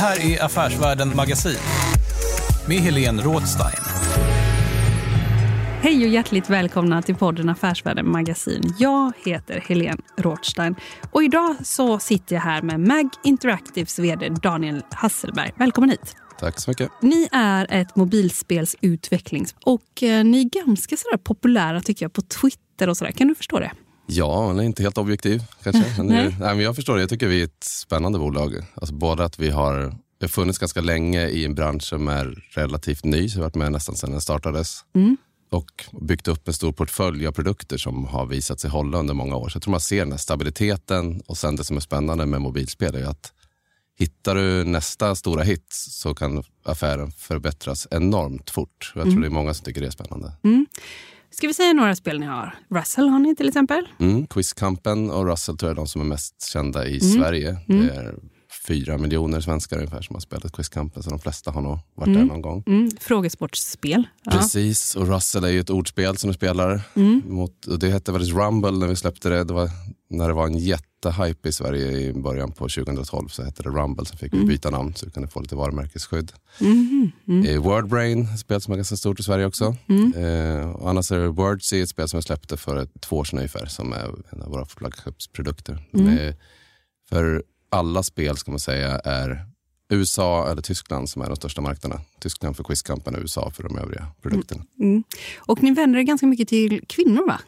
Här är Affärsvärlden Magasin med Helene Rådstein. Hej och hjärtligt välkomna till podden Affärsvärlden Magasin. Jag heter Helene Rothstein och idag så sitter jag här med MAG Interactives vd Daniel Hasselberg. Välkommen hit. Tack så mycket. Ni är ett mobilspelsutvecklings och eh, ni är ganska sådär populära tycker jag på Twitter och sådär. Kan du förstå det? Ja, han är inte helt objektiv kanske. Men, Nej. nej. men jag förstår det. Jag tycker vi är ett spännande bolag. Alltså både att vi har, vi har funnits ganska länge i en bransch som är relativt ny, så vi har varit med nästan sedan den startades. Mm. Och byggt upp en stor portfölj av produkter som har visat sig hålla under många år. Så jag tror man ser den här stabiliteten och sen det som är spännande med mobilspel är att hittar du nästa stora hit så kan affären förbättras enormt fort. Jag tror det är många som tycker det är spännande. Ska vi säga några spel ni har? Russell har ni till exempel. Mm, Quizkampen och Russell tror jag är de som är mest kända i Mm. Sverige. Det är fyra miljoner svenskar ungefär som har spelat Quizkampen, så de flesta har nog varit där någon gång. Mm. Frågesportspel. Ja. Precis, och Russell är ju ett ordspel som du spelar. Mm. Mot, och det hette väl Rumble när vi släppte det. det var, när det var en jättehype i Sverige i början på 2012 så hette det Rumble. Sen fick vi byta namn så vi kunde få lite varumärkesskydd. Mhm. Mm. Eh, Wordbrain, ett spel som är ganska stort i Sverige också. Eh, och annars är det Wordsea, ett spel som jag släppte för ett, två år sedan ungefär, som är en av våra flaggskeppsprodukter. De är- För alla spel ska man säga är USA eller Tyskland som är de största marknaderna. Tyskland för Quizkampen och USA för de övriga produkterna. Mm. Och ni vänder er ganska mycket till kvinnor va?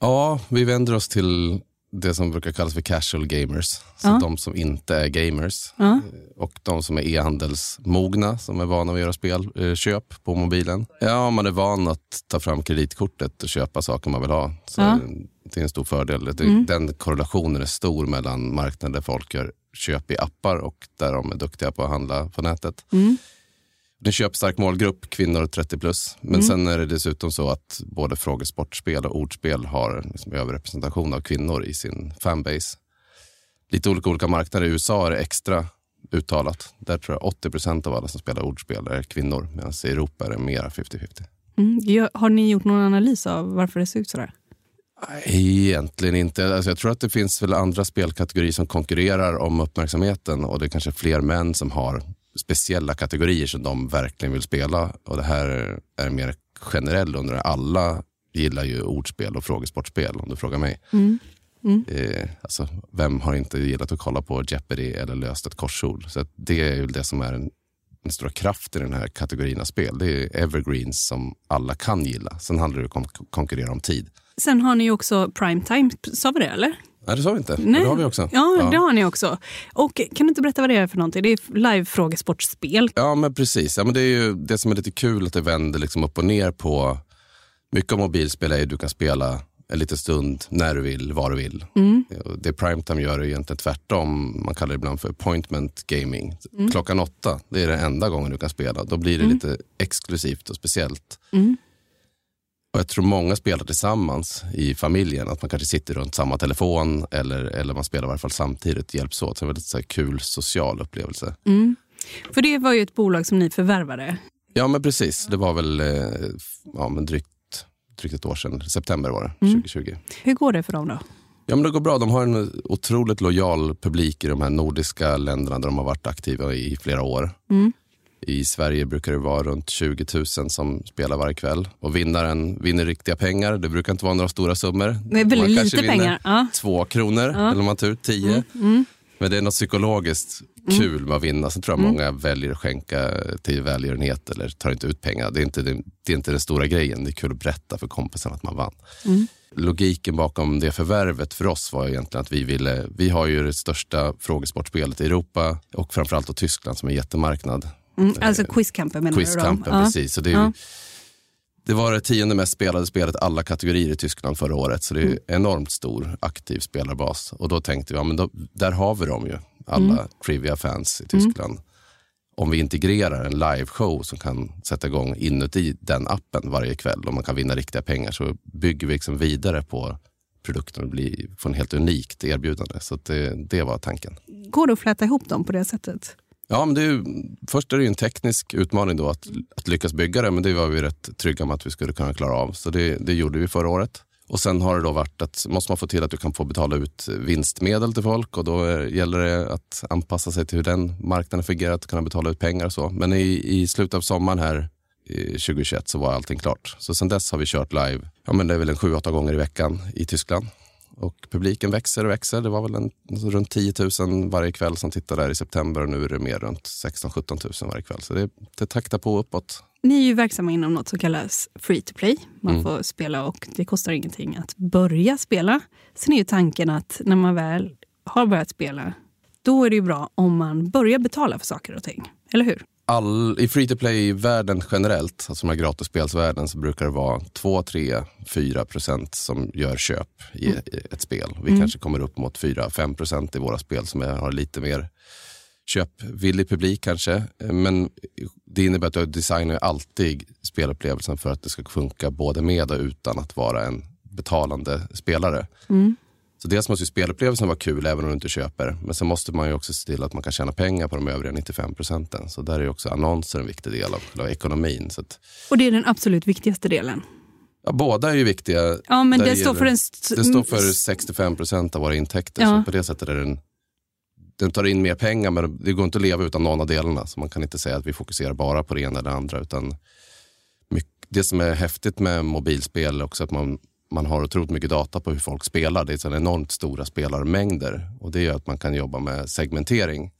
Ja, vi vänder oss till det som brukar kallas för casual gamers. Så Ja. de som inte är gamers. Ja. Och de som är e-handelsmogna, som är vana att göra spelköp på mobilen. Ja, man är van att ta fram kreditkortet och köpa saker man vill ha. Så Ja. Det är en stor fördel. Mm. Den korrelationen är stor mellan marknader där folk gör köp i appar och där de är duktiga på att handla på nätet. Mm. Det är köpstark målgrupp, kvinnor 30 plus. Men sen är det dessutom så att både frågesportspel och ordspel har liksom överrepresentation av kvinnor i sin fanbase. Lite olika olika marknader. I USA är det extra uttalat. Där tror jag 80 procent av alla som spelar ordspel är kvinnor. Medan i Europa är det mer 50-50. Mm. Har ni gjort någon analys av varför det ser ut sådär? Egentligen inte. Alltså jag tror att det finns väl andra spelkategorier som konkurrerar om uppmärksamheten och det är kanske fler män som har speciella kategorier som de verkligen vill spela. Och det här är mer generell under alla gillar ju ordspel och frågesportspel om du frågar mig. Eh, alltså, vem har inte gillat att kolla på Jeopardy eller löst ett korsord? Så det är ju det som är en, den stora kraften i den här kategorin av spel. Det är evergreens som alla kan gilla. Sen handlar det om att kon- konkurrera om tid. Sen har ni ju också primetime, sa vi det eller? Nej, det sa vi inte. Men Det har vi också. Ja, det har ni också. Och kan du inte berätta vad det är för någonting? Det är live-frågesportspel. Ja, men precis. Ja, men det är ju det som är lite kul att det vänder liksom upp och ner på... Mycket av mobilspel är ju att du kan spela en liten stund när du vill, var du vill. Och Det Primetime gör är egentligen tvärtom. Man kallar det ibland för appointment gaming. Klockan åtta, det är den enda gången du kan spela. Då blir det lite exklusivt och speciellt. Och Jag tror många spelar tillsammans i familjen. Att man kanske sitter runt samma telefon eller, eller man spelar i varje fall samtidigt, hjälps åt. Så en väldigt så kul social upplevelse. För det var ju ett bolag som ni förvärvade. Ja, men precis. Det var väl eh, ja, men drygt, drygt ett år sedan. September var det, 2020. Hur går det för dem då? Ja, men det går bra. De har en otroligt lojal publik i de här nordiska länderna där de har varit aktiva i flera år. I Sverige brukar det vara runt 20 000 som spelar varje kväll. Och vinnaren vinner riktiga pengar. Det brukar inte vara några stora summor. Är väldigt man lite pengar. Ja. två kronor, eller om man tur, tio. Men det är något psykologiskt kul med att vinna. Sen tror jag många väljer att skänka till välgörenhet eller tar inte ut pengar. Det är inte, det, det är inte den stora grejen. Det är kul att berätta för kompisen att man vann. Logiken bakom det förvärvet för oss var egentligen att vi ville, vi har ju det största frågesportspelet i Europa och framförallt då Tyskland som är en jättemarknad. Mm, alltså quizkampen menar Quizkampen, du? då? Precis. Så det, Ja. det var det tionde mest spelade spelet alla kategorier i Tyskland förra året. Så det är Mm. enormt stor aktiv spelarbas. Och då tänkte vi, ja, men då, där har vi dem ju, alla Mm. Trivia-fans i Tyskland. Om vi integrerar en liveshow som kan sätta igång inuti den appen varje kväll och man kan vinna riktiga pengar så bygger vi liksom vidare på produkten och blir, får en helt unikt erbjudande. Så det, det var tanken. Går det att fläta ihop dem på det sättet? Ja, men det är ju, först är det ju en teknisk utmaning då att, att lyckas bygga det, men det var vi rätt trygga med att vi skulle kunna klara av. Så det, det gjorde vi förra året. Och sen har det då varit att måste man få till att du kan få betala ut vinstmedel till folk och då är, gäller det att anpassa sig till hur den marknaden fungerar, att kunna betala ut pengar och så. Men i, i slutet av sommaren här i 2021 så var allting klart. Så sen dess har vi kört live, ja men det är väl en sju, åtta gånger i veckan i Tyskland. Och publiken växer och växer. Det var väl en, alltså runt 10 000 varje kväll som tittade där i september och nu är det mer runt 16-17 000 varje kväll. Så det, det taktar på uppåt. Ni är ju verksamma inom något som kallas free to play. Man Mm. får spela och det kostar ingenting att börja spela. Sen är ju tanken att när man väl har börjat spela, då är det ju bra om man börjar betala för saker och ting. Eller hur? All, I free to play-världen generellt, alltså de här gratisspelsvärlden, så brukar det vara 2, 3, 4 procent som gör köp i, i ett spel. Vi kanske kommer upp mot 4-5 procent i våra spel som är, har lite mer köpvillig publik kanske. Men det innebär att du designar alltid spelupplevelsen för att det ska funka både med och utan att vara en betalande spelare. Så dels måste ju spelupplevelsen vara kul även om du inte köper. Men sen måste man ju också se till att man kan tjäna pengar på de övriga 95 procenten. Så där är ju också annonser en viktig del av själva ekonomin. Att, Och det är den absolut viktigaste delen. ja, båda är ju viktiga. Ja, men det står gäller- för en... st- Det står för 65 procent av våra intäkter. Ja. Så på det sättet är den, den tar in mer pengar men det går inte att leva utan någon av delarna. Så man kan inte säga att vi fokuserar bara på det ena eller det andra. Utan mycket, det som är häftigt med mobilspel är också att man, man har otroligt mycket data på hur folk spelar. Det är så enormt stora spelarmängder och det gör att man kan jobba med segmentering.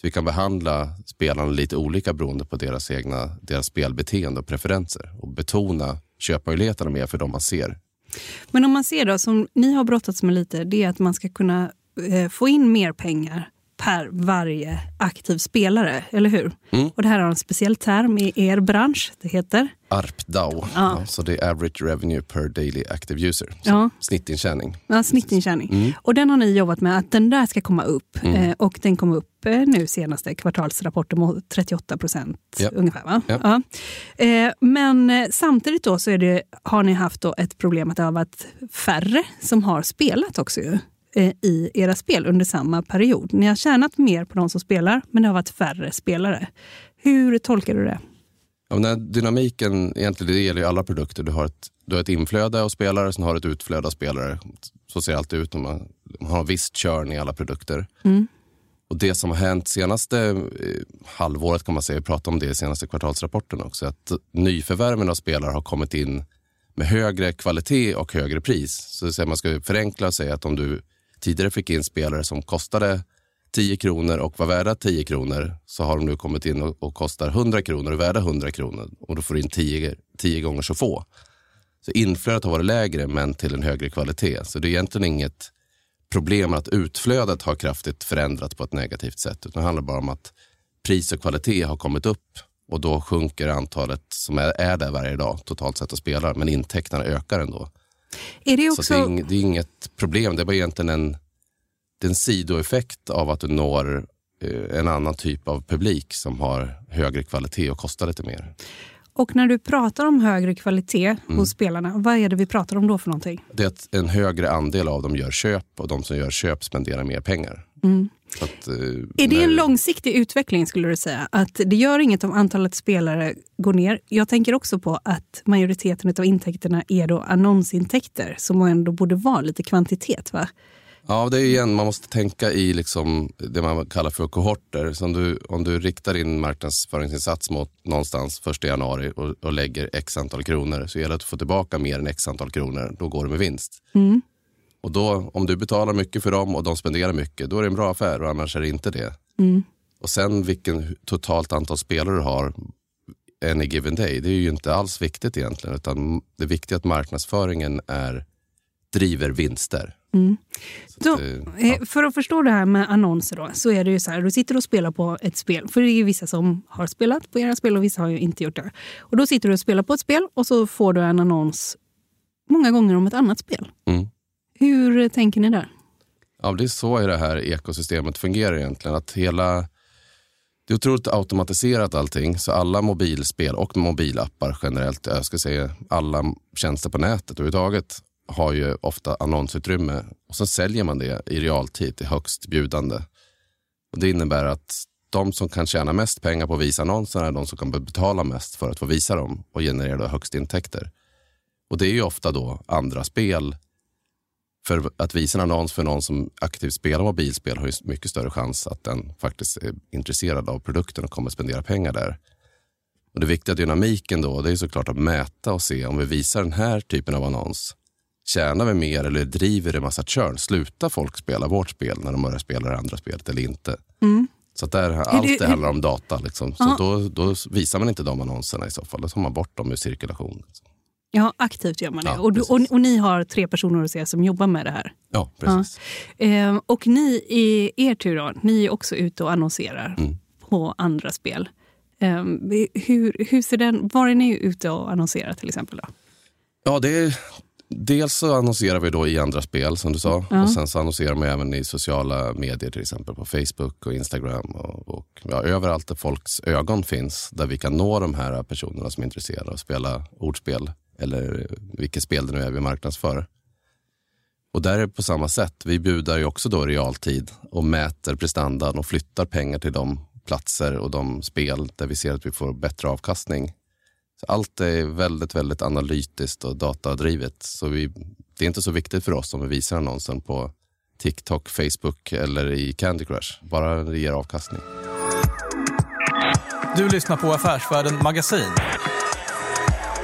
Så vi kan behandla spelarna lite olika beroende på deras egna deras spelbeteende och preferenser och betona köpmöjligheterna mer för de man ser. Men om man ser då, som ni har brottats med lite, det är att man ska kunna eh, få in mer pengar per varje aktiv spelare, eller hur? Mm. Och det här har en speciell term i er bransch. Det heter? ARPDAO, ja. så det är average revenue per daily active user. Så Ja. Snittintjäning. Ja, snittintjäning. Mm. Och den har ni jobbat med att den där ska komma upp. Eh, och den kom upp eh, nu senaste kvartalsrapporten med 38 procent Ja. ungefär. Va? Ja. Eh, men samtidigt då så det, har ni haft då ett problem att det har varit färre som har spelat också ju, i era spel under samma period. Ni har tjänat mer på de som spelar, men det har varit färre spelare. Hur tolkar du det? Ja, den dynamiken, egentligen, det gäller ju alla produkter. Du har ett, du har ett inflöde av spelare, sen har du ett utflöde av spelare. Så ser alltid ut. Man, man har visst körn i alla produkter. Och Det som har hänt senaste eh, halvåret, kan man säga, vi pratade om det i senaste kvartalsrapporten också, att nyförvärven av spelare har kommit in med högre kvalitet och högre pris. Så man ska förenkla och säga att om du tidigare fick in spelare som kostade 10 kronor och var värda 10 kronor så har de nu kommit in och, och kostar 100 kronor och är värda 100 kronor och då får du in 10, 10 gånger så få. Så inflödet har varit lägre men till en högre kvalitet. Så det är egentligen inget problem att utflödet har kraftigt förändrats på ett negativt sätt. Utan det handlar bara om att pris och kvalitet har kommit upp och då sjunker antalet som är, är där varje dag totalt sett och spelar men intäkterna ökar ändå. Är det Så också... det, är ing, det är inget problem. Det bara egentligen en, det en sidoeffekt av att du når eh, en annan typ av publik som har högre kvalitet och kostar lite mer. Och när du pratar om högre kvalitet Mm. hos spelarna, vad är det vi pratar om då för någonting? Det är att en högre andel av dem gör köp och de som gör köp spenderar mer pengar. Så att, eh, Är det när- en långsiktig utveckling skulle du säga? Att det gör inget om antalet spelare går ner. Jag tänker också på att majoriteten av intäkterna är då annonsintäkter som ändå borde vara lite kvantitet. va? Ja, det är igen, man måste tänka i liksom det man kallar för kohorter. Så om, du, om du riktar din marknadsföringsinsats mot någonstans 1 januari och, och lägger x antal kronor så gäller det att få tillbaka mer än x antal kronor. Då går det med vinst. Mm. Och då, om du betalar mycket för dem och de spenderar mycket, då är det en bra affär och annars är det inte det. Mm. Och sen vilken totalt antal spelare du har any given day, det är ju inte alls viktigt egentligen. Utan det viktiga är att marknadsföringen är, driver vinster. Mm. Så det- eh, För att förstå det här med annonser då, så är det ju så här, du sitter och spelar på ett spel. För det är ju vissa som har spelat på era spel och vissa har ju inte gjort det. Och då sitter du och spelar på ett spel och så får du en annons många gånger om ett annat spel. Mm. Hur tänker ni där? Ja, det är så det här ekosystemet fungerar egentligen. Att hela, det är otroligt automatiserat allting. Så alla mobilspel och mobilappar generellt, jag ska säga alla tjänster på nätet överhuvudtaget, har ju ofta annonsutrymme. Och så säljer man det i realtid till högst bjudande. Och det innebär att de som kan tjäna mest pengar på att visa annonserna är de som kan betala mest för att få visa dem och generera högst intäkter. Och det är ju ofta då andra spel för att visa en annons för någon som aktivt spelar mobilspel har ju mycket större chans att den faktiskt är intresserad av produkten och kommer spendera pengar där. Och Det viktiga dynamiken då, det är såklart att mäta och se om vi visar den här typen av annons. Tjänar vi mer eller driver det massa churn? Slutar folk spela vårt spel när de börjar spela det andra spelet eller inte? Mm. Så där, allt det- handlar om data. Liksom. Så då, då visar man inte de annonserna i så fall. Då tar man bort dem ur cirkulation. Ja, aktivt gör man det. Ja, och, du, och, och ni har tre personer hos er som jobbar med det här. Ja, precis. Eh, och ni i er tur då, ni är också ute och annonserar Mm. på andra spel. Eh, hur, hur ser den, var är ni ute och annonserar till exempel? Då? Ja, det är, dels så annonserar vi då i andra spel som du sa. Ja. Och sen så annonserar man även i sociala medier till exempel på Facebook och Instagram. Och, och ja, överallt där folks ögon finns. Där vi kan nå de här personerna som är intresserade av att spela ordspel. Eller vilket spel det nu är vi marknadsför. Och där är det på samma sätt. Vi budar ju också då realtid och mäter prestandan och flyttar pengar till de platser och de spel där vi ser att vi får bättre avkastning. Så allt är väldigt, väldigt analytiskt och datadrivet. Så vi, det är inte så viktigt för oss om vi visar annonsen på TikTok, Facebook eller i Candy Crush. Bara det ger avkastning. Du lyssnar på Affärsvärlden Magasin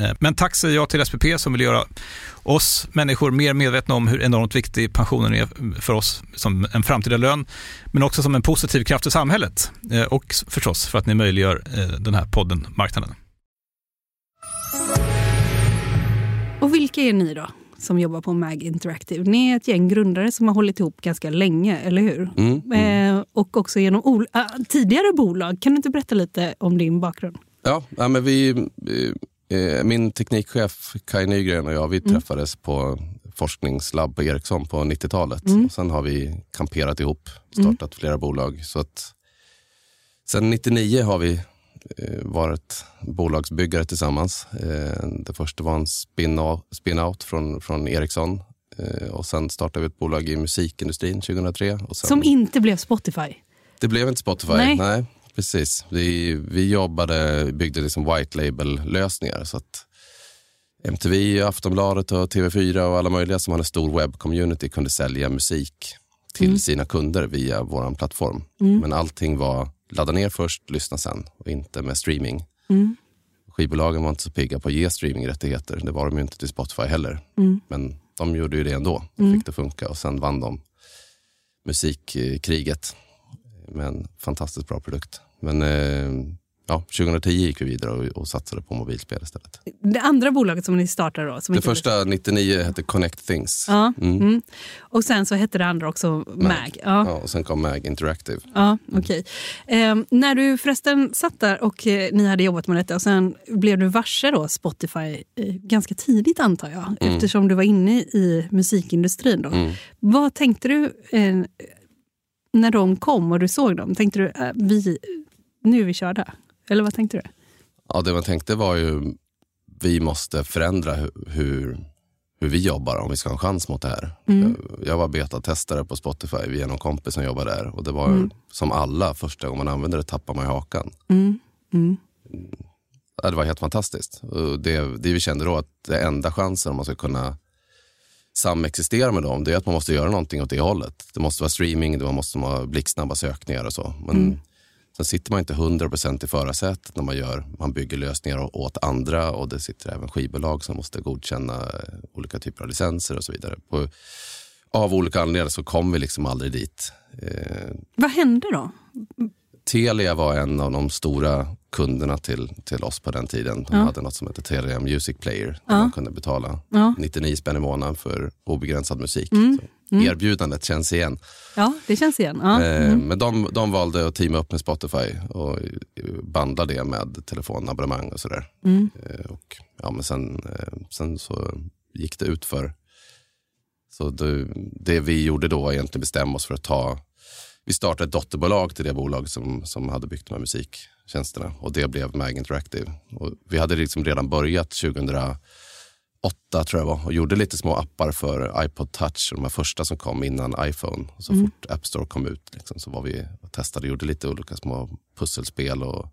Eh, Men tack säger jag till SPP som vill göra oss människor mer medvetna om hur enormt viktig pensionen är för oss som en framtida lön, men också som en positiv kraft i samhället eh, och förstås för att ni möjliggör eh, den här podden Marknaden. Och vilka är ni då som jobbar på MAG Interactive. Ni är ett gäng grundare som har hållit ihop ganska länge, eller hur? Mm, mm. Eh, och också genom äh, tidigare bolag. Kan du inte berätta lite om din bakgrund? Ja, ja men vi, eh, min teknikchef Kai Nygren och jag vi Mm. träffades på forskningslabb på Ericsson på 90-talet. Mm. Och sen har vi kamperat ihop, startat flera bolag. Så att, sen 99 har vi eh, varit bolagsbyggare tillsammans. Eh, det första var en spin-out spin från, från Ericsson. Eh, och sen startade vi ett bolag i musikindustrin 2003. Och sen, Som inte blev Spotify. det blev inte Spotify. Nej. Precis. Vi, vi jobbade, byggde liksom white label-lösningar. Så att MTV, Aftonbladet och TV4 och alla möjliga som hade stor webb-community kunde sälja musik till sina kunder via vår plattform. Men allting var ladda ner först, lyssna sen och inte med streaming. Skivbolagen var inte så pigga på att ge streamingrättigheter. Det var de ju inte till Spotify heller. Men de gjorde ju det ändå. De fick det funka och sen vann de musikkriget med en fantastiskt bra produkt. Men eh, ja, 2010 gick vi vidare och, och satsade på mobilspel istället. Det andra bolaget som ni startade då? Det första 99 hette Connect Things. Ja, Mm. mm. Och sen så hette det andra också MAG. Ja. Ja, och sen kom Mag Interactive. Ja, okej. Eh, när du förresten satt där och eh, ni hade jobbat med detta och sen blev du varse då Spotify eh, ganska tidigt antar jag, eftersom du var inne i musikindustrin. Då. Mm. Vad tänkte du eh, när de kom och du såg dem? Tänkte du eh, vi, nu är vi körda? Eller vad tänkte du? Ja, det man tänkte var ju vi måste förändra hu- hur, hur vi jobbar om vi ska ha en chans mot det här. Jag, jag var betatestare på Spotify via någon kompis som jobbar där och det var som alla, första gången man använde det tappar man i hakan. Mm. Mm. Ja, det var helt fantastiskt. Det, det vi kände då att det enda chansen om man ska kunna samexistera med dem, det är att man måste göra någonting åt det hållet. Det måste vara streaming, det måste vara blixtsnabba sökningar och så. Men sen sitter man inte 100% i förarsätet när man gör, man bygger lösningar åt andra och det sitter även skivbolag som måste godkänna eh, olika typer av licenser och så vidare. På, av olika anledningar så kom vi liksom aldrig dit. Eh, Vad hände då? Telia var en av de stora kunderna till, till oss på den tiden. De Ja. hade något som hette Telia Music Player. Där Ja. man kunde betala Ja. 99 spänn i månaden för obegränsad musik. Mm. Så Erbjudandet känns igen. Ja, det känns igen. Ja. Eh, Mm. Men de, de valde att teama upp med Spotify och eh, bandla det med telefonabonnemang och sådär. Mm. Eh, Och, ja, men sen, sen så gick det ut för så det, det vi gjorde då var egentligen bestämma oss för att ta vi startade ett dotterbolag till det bolag som, som hade byggt de här musiktjänsterna och det blev Mag Interactive. Och vi hade liksom redan börjat 2008 tror jag var och gjorde lite små appar för iPod touch, de här första som kom innan iPhone. Och så fort App Store kom ut liksom, så var vi och testade och gjorde lite olika små pusselspel och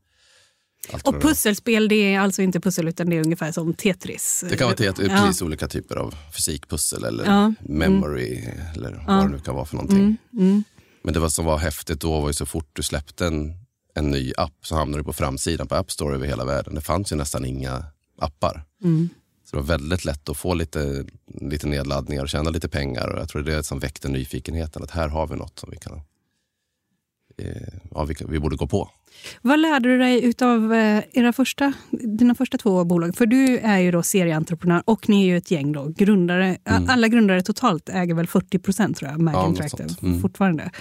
allt Och pusselspel, det är alltså inte pussel utan det är ungefär som Tetris. Det kan vara te- Ja. precis olika typer av fysikpussel eller Ja. memory eller vad det nu kan vara för någonting. Mm, mm. Men det var som var häftigt då var ju så fort du släppte en, en ny app så hamnade du på framsidan på App Store över hela världen. Det fanns ju nästan inga appar. Mm. Så det var väldigt lätt att få lite, lite nedladdningar och tjäna lite pengar. Och jag tror det är det som väckte nyfikenheten. Att här har vi något som vi kan, eh, ja, vi, vi borde gå på. Vad lärde du dig av era första, dina första två bolag? För du är ju då serieentreprenör och ni är ju ett gäng då, grundare. Alla grundare totalt äger väl 40 procent tror jag, Mag Mm. Ja, Interactive. Mm. fortfarande.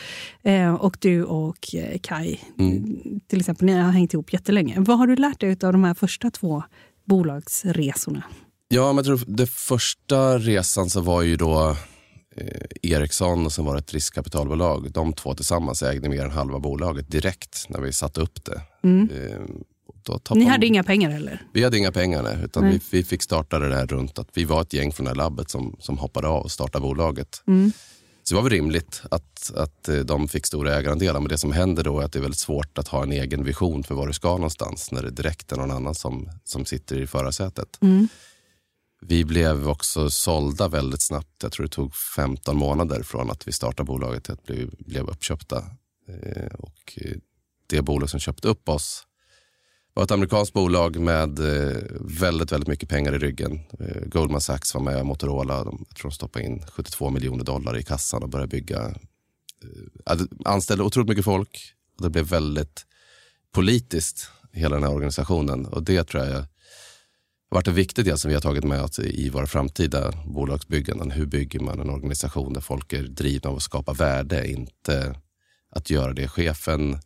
Eh, och du och eh, Kai, Mm. till exempel, ni har hängt ihop jättelänge. Vad har du lärt dig av de här första två bolagsresorna? Ja, men jag tror det första resan så var ju då eh, Ericsson och sen var det ett riskkapitalbolag. De två tillsammans ägde mer än halva bolaget direkt när vi satte upp det. Eh, då tappade Ni hade inga pengar heller? Vi hade inga pengar nej, utan Nej. vi, vi fick starta det där runt att vi var ett gäng från det här labbet som, som hoppade av och startade bolaget. Mm. Så det var väl rimligt att, att eh, de fick stora ägarandelar. Men det som händer då är att det är väldigt svårt att ha en egen vision för var du ska någonstans när det direkt är någon annan som, som sitter i förarsätet. Mm. Vi blev också sålda väldigt snabbt. Jag tror det tog 15 månader från att vi startade bolaget till att vi blev uppköpta. Eh, och eh, det bolag som köpte upp oss var ett amerikanskt bolag med eh, väldigt, väldigt mycket pengar i ryggen. Goldman Sachs var med, Motorola. De, jag tror de stoppade in 72 miljoner dollar i kassan och började bygga. Alltså, anställde otroligt mycket folk. Och det blev väldigt politiskt, hela den här organisationen. Och det tror jag har varit en viktig del som vi har tagit med oss i våra framtida bolagsbygganden. Hur bygger man en organisation där folk är drivna av att skapa värde, inte att göra det chefen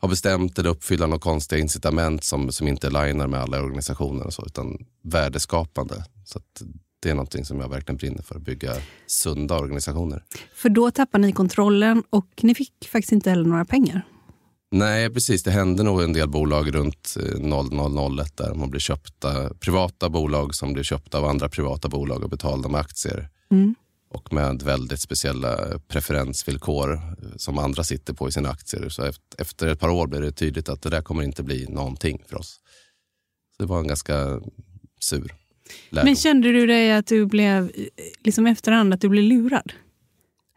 har bestämt eller uppfylla några konstiga incitament som, som inte linar med alla organisationer och så, utan värdeskapande. Så det är någonting som jag verkligen brinner för, att bygga sunda organisationer. För då tappar ni kontrollen och ni fick faktiskt inte heller några pengar. Nej, precis. Det hände nog en del bolag runt 0001 där man blir köpta. Privata bolag som blir köpta av andra privata bolag och betalda med aktier. Mm. Och med väldigt speciella preferensvillkor som andra sitter på i sina aktier. Så efter ett par år blev det tydligt att det där kommer inte bli någonting för oss. Så det var en ganska sur lärdom. Men kände du dig att du blev, liksom efterhand, att du blev lurad?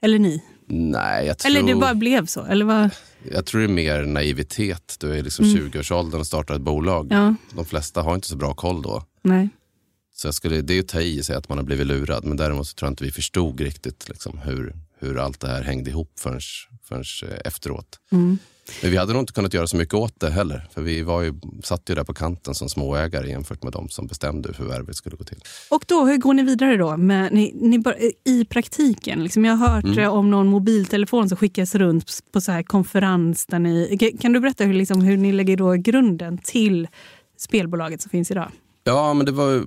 Eller ni? Nej, jag tror... Eller det bara blev så? Eller vad? Jag tror det är mer naivitet. Du är liksom mm. 20-årsåldern och startar ett bolag. Ja. De flesta har inte så bra koll då. Nej. Så jag skulle, det är att ta i sig att man har blivit lurad. Men däremot så tror jag inte vi förstod riktigt liksom, hur, hur allt det här hängde ihop förrän, förrän eh, efteråt. Mm. Men vi hade nog inte kunnat göra så mycket åt det heller. För vi var ju, satt ju där på kanten som småägare jämfört med de som bestämde hur förvärvet skulle gå till. Och då, hur går ni vidare då? Med, ni, ni, I praktiken? Liksom jag har hört mm. om någon mobiltelefon som skickas runt på så här konferens. Där ni, kan du berätta hur, liksom, hur ni lägger då grunden till spelbolaget som finns idag? Ja, men det var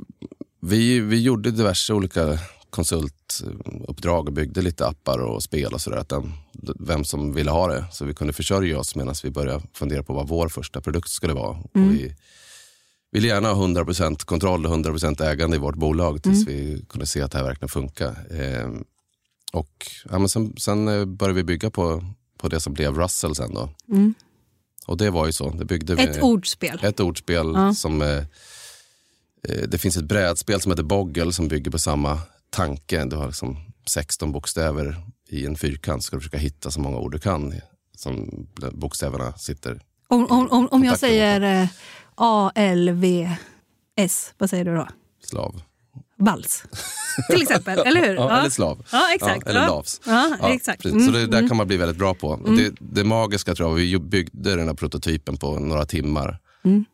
vi, vi gjorde diverse olika konsultuppdrag och byggde lite appar och spel och sådär. Vem som ville ha det. Så vi kunde försörja oss medan vi började fundera på vad vår första produkt skulle vara. Mm. Och vi ville gärna ha 100% kontroll och 100% ägande i vårt bolag tills mm. vi kunde se att det här verkligen funkar. Eh, och ja, men sen, sen, eh, började vi bygga på, på det som blev Russell sen då. Mm. Och det var ju så. Det byggde ett vi, ordspel. Ett ordspel ja. som eh, Eh, det finns ett brädspel som heter Boggle som bygger på samma tanke. Du har liksom 16 bokstäver i en fyrkant. Ska du försöka hitta så många ord du kan som bokstäverna sitter Om, om, om, om jag säger eh, A, L, V, S, vad säger du då? Slav. Vals, till exempel. eller hur? Ja, ja. Eller slav. Ja, exakt. Eller lavs. Exakt. Mm. Så det där kan man bli väldigt bra på. Mm. Det, det magiska tror jag, vi byggde den här prototypen på några timmar. Mm.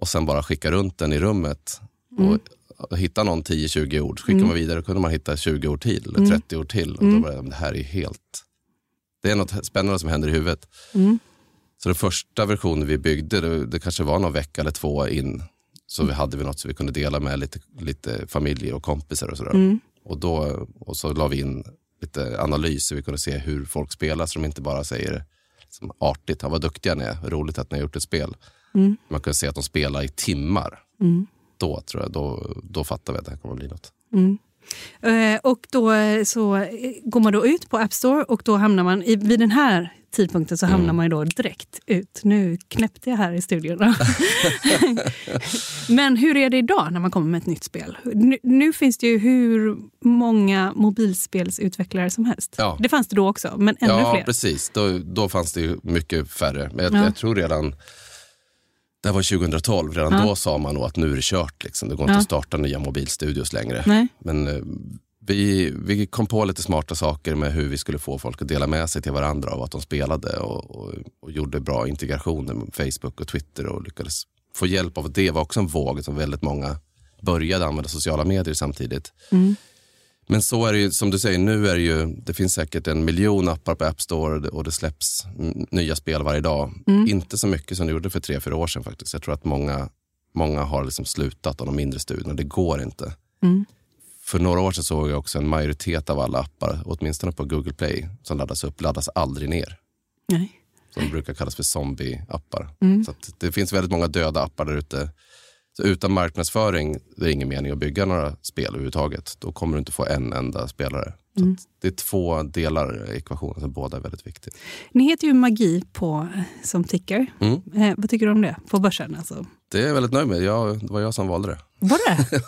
Och sen bara skicka runt den i rummet Mm. Och hitta någon 10-20 ord, så skickar mm. man vidare, då kunde man hitta 20 ord till, eller 30 mm. ord till. Och då mm. började det här är helt... Det är något spännande som händer i huvudet. Mm. Så den första versionen vi byggde, det, det, kanske var någon vecka eller två in, så vi hade vi något som vi kunde dela med lite, lite familjer och kompisar och sådär. Mm. Och, då, och så la vi in lite analys så vi kunde se hur folk spelar, så de inte bara säger liksom, artigt, vad duktiga ni är, roligt att ni har gjort ett spel. Mm. Man kunde se att de spelar i timmar. Mm då tror jag, då, då fattar vi att det här kommer att bli något. Mm. Eh, och då eh, så går man då ut på App Store och då hamnar man, i, vid den här tidpunkten så hamnar mm. man ju då direkt ut. Nu knäppte jag här i studion. Men hur är det idag när man kommer med ett nytt spel? Nu, nu finns det ju hur många mobilspelsutvecklare som helst. Ja. Det fanns det då också, men ännu ja, fler. Ja, precis. Då, då fanns det ju mycket färre. Men jag, ja. jag tror redan det var 2012, redan ja. då sa man nog att nu är det kört. Liksom. Det går inte ja. att starta nya mobilstudios längre. Nej. Men eh, vi, vi kom på lite smarta saker med hur vi skulle få folk att dela med sig till varandra av att de spelade och, och, och gjorde bra integrationer med Facebook och Twitter och lyckades få hjälp av det. Det var också en våg som väldigt många började använda sociala medier samtidigt. Mm. Men så är det ju, som du säger, nu är det ju, det finns säkert en miljon appar på App Store och det släpps nya spel varje dag. Mm. Inte så mycket som det gjorde för tre, fyra år sedan faktiskt. Jag tror att många, många har liksom slutat av de mindre studierna. Det går inte. Mm. För några år sedan såg jag också en majoritet av alla appar, åtminstone på Google Play, som laddas upp, laddas aldrig ner. Nej. Som brukar kallas för zombie-appar. Mm. Så det finns väldigt många döda appar där ute så utan marknadsföring det är ingen mening att bygga några spel överhuvudtaget. Då kommer du inte få en enda spelare. Mm. det är två delar i ekvationen som båda är väldigt viktiga. Ni heter ju Magi på, som ticker. Mm. Eh, vad tycker du om det på börsen? Alltså? Det är jag väldigt nöjd med. Jag, det var jag som valde det. Var det?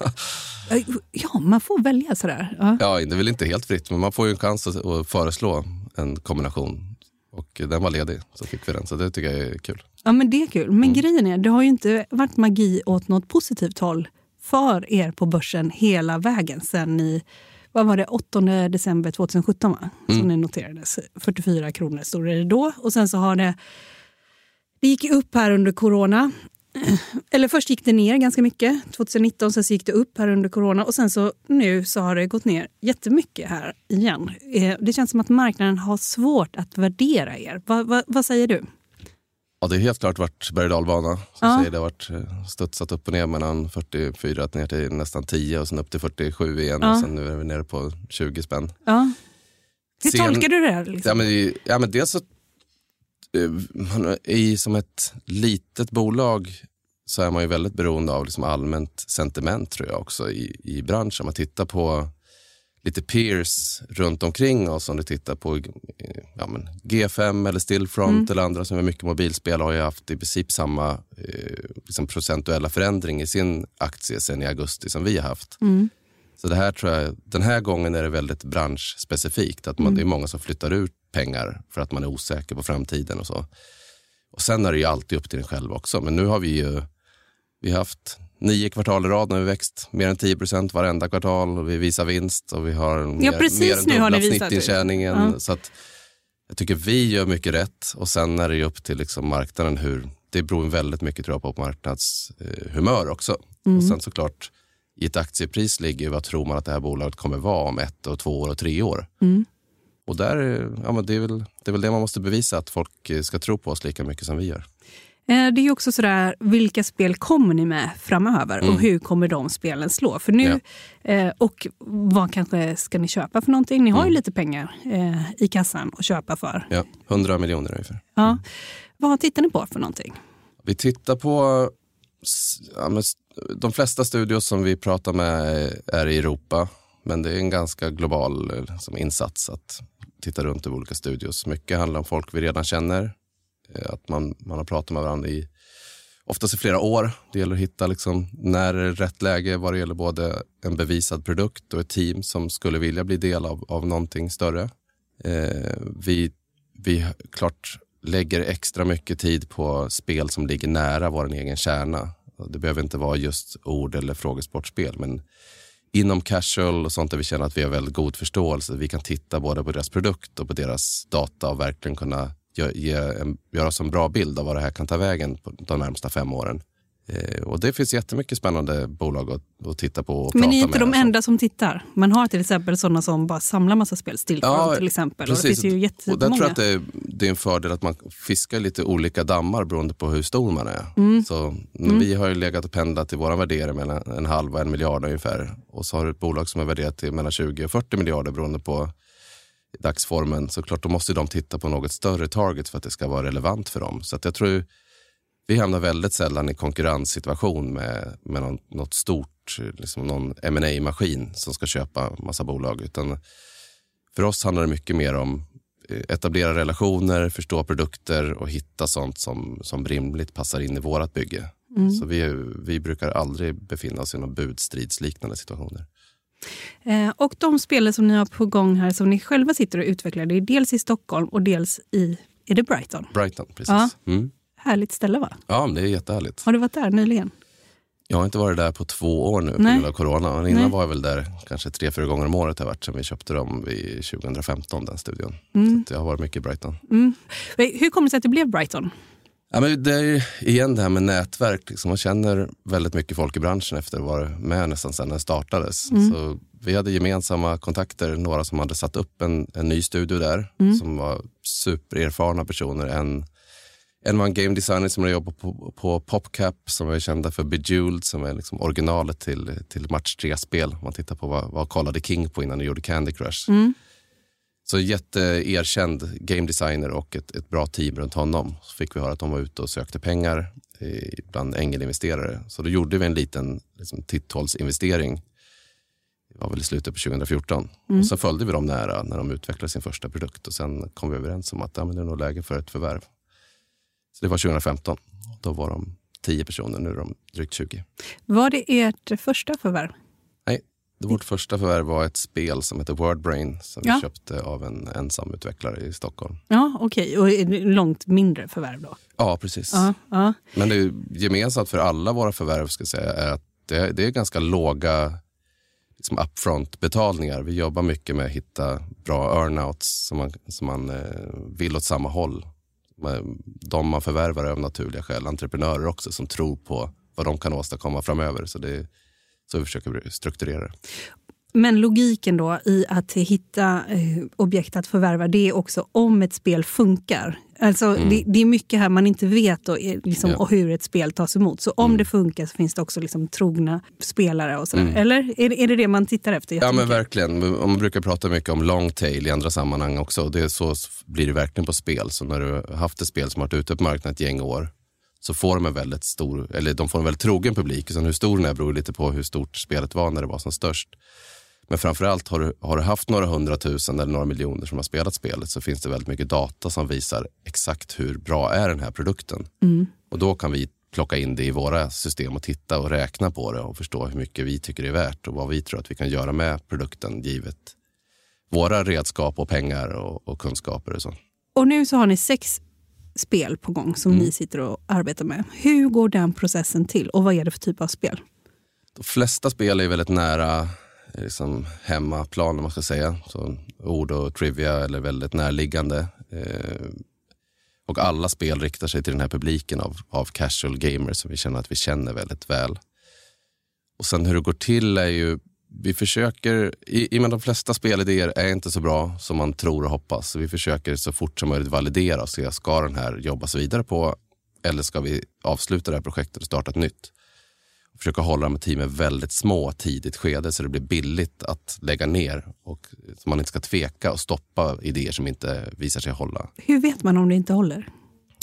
ja, man får välja sådär. Ja. ja, det är väl inte helt fritt, men man får ju en chans att, att föreslå en kombination. Och den var ledig, så fick vi den. Så det tycker jag är kul. Ja, men det är kul. Men mm. grejen är, det har ju inte varit magi åt något positivt håll för er på börsen hela vägen sen i vad var det, 8 december 2017 va? Mm. som det noterades. 44 kronor stod det då. Och sen så har det... Det gick upp här under corona eller först gick det ner ganska mycket 2019, sen så gick det upp här under corona och sen så nu så har det gått ner jättemycket här igen. Eh, det känns som att marknaden har svårt att värdera er. Va, va, vad säger du? Ja, det har helt klart varit berg och Ja. Det har varit eh, studsat upp och ner mellan 44 ner till nästan 10 och sen upp till 47 igen Ja. och sen nu är vi nere på 20 spänn. Ja. Hur Sen- tolkar du det här? Liksom? Ja, men, ja, men dels så, eh, man, i, som ett litet bolag så är man ju väldigt beroende av liksom allmänt sentiment tror jag också i, i branschen. Man tittar på lite peers runt omkring oss, om du tittar på eh, ja, men G5 eller Stillfront eller andra som är mycket mobilspel har ju haft i princip samma eh, liksom procentuella förändring i sin aktie sen i augusti som vi har haft. Så det här tror jag, den här gången är det väldigt branschspecifikt. Att man, Det är många som flyttar ut pengar för att man är osäker på framtiden och så. Och sen är det ju alltid upp till en själv också. Men nu har vi ju vi har haft nio kvartal i rad när vi växt mer än 10 procent varenda kvartal och vi visar vinst och vi har mer, precis mer än dubblat det. snittintjäningen. Ja. Så att jag tycker vi gör mycket rätt och sen är det upp till liksom marknaden hur, det beror väldigt mycket tror jag på marknadshumör eh, humör också. Mm. Och sen såklart i ett aktiepris ligger vad tror man att det här bolaget kommer vara om ett och två år och tre år. Mm. Och där, ja, men det, är väl, det är väl det man måste bevisa, att folk ska tro på oss lika mycket som vi gör. Eh, Det är också sådär, vilka spel kommer ni med framöver och hur kommer de spelen slå? För nu, eh, och vad kanske ska ni köpa för någonting? Ni har ju lite pengar eh, i kassan att köpa för. Ja, 100 miljoner ungefär. Ja. Vad tittar ni på för någonting? Vi tittar på ja, de flesta studios som vi pratar med är i Europa. Men det är en ganska global eh, som insats att titta runt i olika studios. Mycket handlar om folk vi redan känner. Eh, att man, man har pratat med varandra i oftast i flera år. Det gäller att hitta liksom, när är rätt läge vad det gäller både en bevisad produkt och ett team som skulle vilja bli del av, av någonting större. Eh, vi, vi klart lägger extra mycket tid på spel som ligger nära vår egen kärna. Det behöver inte vara just ord eller frågesportspel, men inom casual och sånt där vi känner att vi har väldigt god förståelse. Vi kan titta både på deras produkt och på deras data och verkligen kunna ge, ge en, göra oss en bra bild av vad det här kan ta vägen på de närmsta fem åren. Eh, och det finns jättemycket spännande bolag att, att titta på och Men prata ni är inte de enda som tittar. Man har till exempel sådana som bara samlar massa spel. Stillfront till exempel. Och det finns ju och där jättemånga. tror jag att det är, det är en fördel att man fiskar lite olika dammar beroende på hur stor man är. Mm. Så, men Vi har ju legat och pendlat i våra värderingar mellan en halv och en miljard ungefär. Och så har du ett bolag som är värderat till mellan 20 och 40 miljarder beroende på dagsformen. Så klart, då måste de titta på något större target för att det ska vara relevant för dem. Så att jag tror vi hamnar väldigt sällan i konkurrenssituation med, med någon, något stort, liksom någon ma maskin som ska köpa massa bolag. Utan för oss handlar det mycket mer om eh, etablera relationer, förstå produkter och hitta sånt som, som rimligt passar in i vårat bygge. Så vi, vi brukar aldrig befinna oss i någon budstridsliknande situationer. Eh, och de spelen som ni har på gång här som ni själva sitter och utvecklar, det är dels i Stockholm och dels i är det Brighton. Brighton, precis. Ja. Mm. Härligt ställe va? Ja, det är jättehärligt. Har du varit där nyligen? Jag har inte varit där på två år nu på grund av corona. Men innan Nej. var jag väl där kanske tre, fyra gånger om året har varit sen vi köpte dem vid 2015, den studion. Mm. Så jag har varit mycket i Brighton. Hur kommer det sig att det blev Brighton? Ja, men det är igen det här med nätverk. Liksom. Man känner väldigt mycket folk i branschen efter att ha varit med nästan sedan den startades. Så vi hade gemensamma kontakter, några som hade satt upp en, en ny studio där som var supererfarna personer. En, en var en game designer som hade jobbat på, på PopCap som är kända för Bejeweled som är liksom originalet till, till Match 3-spel. Om man tittar på vad, vad kollade King på innan de gjorde Candy Crush. Så jätteerkänd game designer och ett, ett bra team runt honom. Så fick vi höra att de var ute och sökte pengar eh, bland ängelinvesterare. Så då gjorde vi en liten liksom, titthålsinvestering. Det var väl i slutet på 2014. Och sen följde vi dem nära när de utvecklade sin första produkt. Och sen kom vi överens om att ja, men det är nog läge för ett förvärv. Så det var 2015. Då var de 10 personer, nu är de drygt 20. Var det ert första förvärv? Vårt första förvärv var ett spel som heter Wordbrain som Ja. vi köpte av en ensam utvecklare i Stockholm. Ja, okej. Och är det långt mindre förvärv då? Ja, precis. Ja, ja. Men det är gemensamt för alla våra förvärv ska säga, är att det, det är ganska låga liksom upfront-betalningar. Vi jobbar mycket med att hitta bra earnouts som man, som man eh, vill åt samma håll. De man förvärvar är av naturliga skäl entreprenörer också som tror på vad de kan åstadkomma framöver. Så det så vi försöker strukturera det. Men logiken då i att hitta eh, objekt att förvärva, det är också om ett spel funkar. Alltså, mm. det, det, är mycket här man inte vet då, eh, liksom, ja. hur ett spel tas emot. Så om mm. det funkar så finns det också liksom, trogna spelare. och sådär. Mm. Eller är, är det det man tittar efter? Ja men verkligen. Man brukar prata mycket om long tail i andra sammanhang också. Det så blir det verkligen på spel. Så när du haft ett spel som har varit ute på marknaden ett gäng år så får de en väldigt stor, eller de får en väldigt trogen publik. Sen hur stor den är beror lite på hur stort spelet var när det var som störst. Men framförallt har du, har du haft några hundratusen eller några miljoner som har spelat spelet så finns det väldigt mycket data som visar exakt hur bra är den här produkten. Mm. Och då kan vi plocka in det i våra system och titta och räkna på det och förstå hur mycket vi tycker det är värt och vad vi tror att vi kan göra med produkten givet våra redskap och pengar och, och kunskaper. Och så. Och nu så har ni sex spel på gång som mm. ni sitter och arbetar med. Hur går den processen till och vad är det för typ av spel? De flesta spel är väldigt nära liksom hemmaplan, om man ska säga. Så ord och trivia eller väldigt närliggande. Eh, och alla spel riktar sig till den här publiken av, av casual gamers som vi känner att vi känner väldigt väl. Och sen hur det går till är ju, vi försöker, i, i med de flesta spelidéer är inte så bra som man tror och hoppas. Så vi försöker så fort som möjligt validera och se, ska den här jobbas vidare på eller ska vi avsluta det här projektet och starta ett nytt? försöka hålla de teamen väldigt små tidigt skede så det blir billigt att lägga ner och så man inte ska tveka och stoppa idéer som inte visar sig hålla. Hur vet man om det inte håller?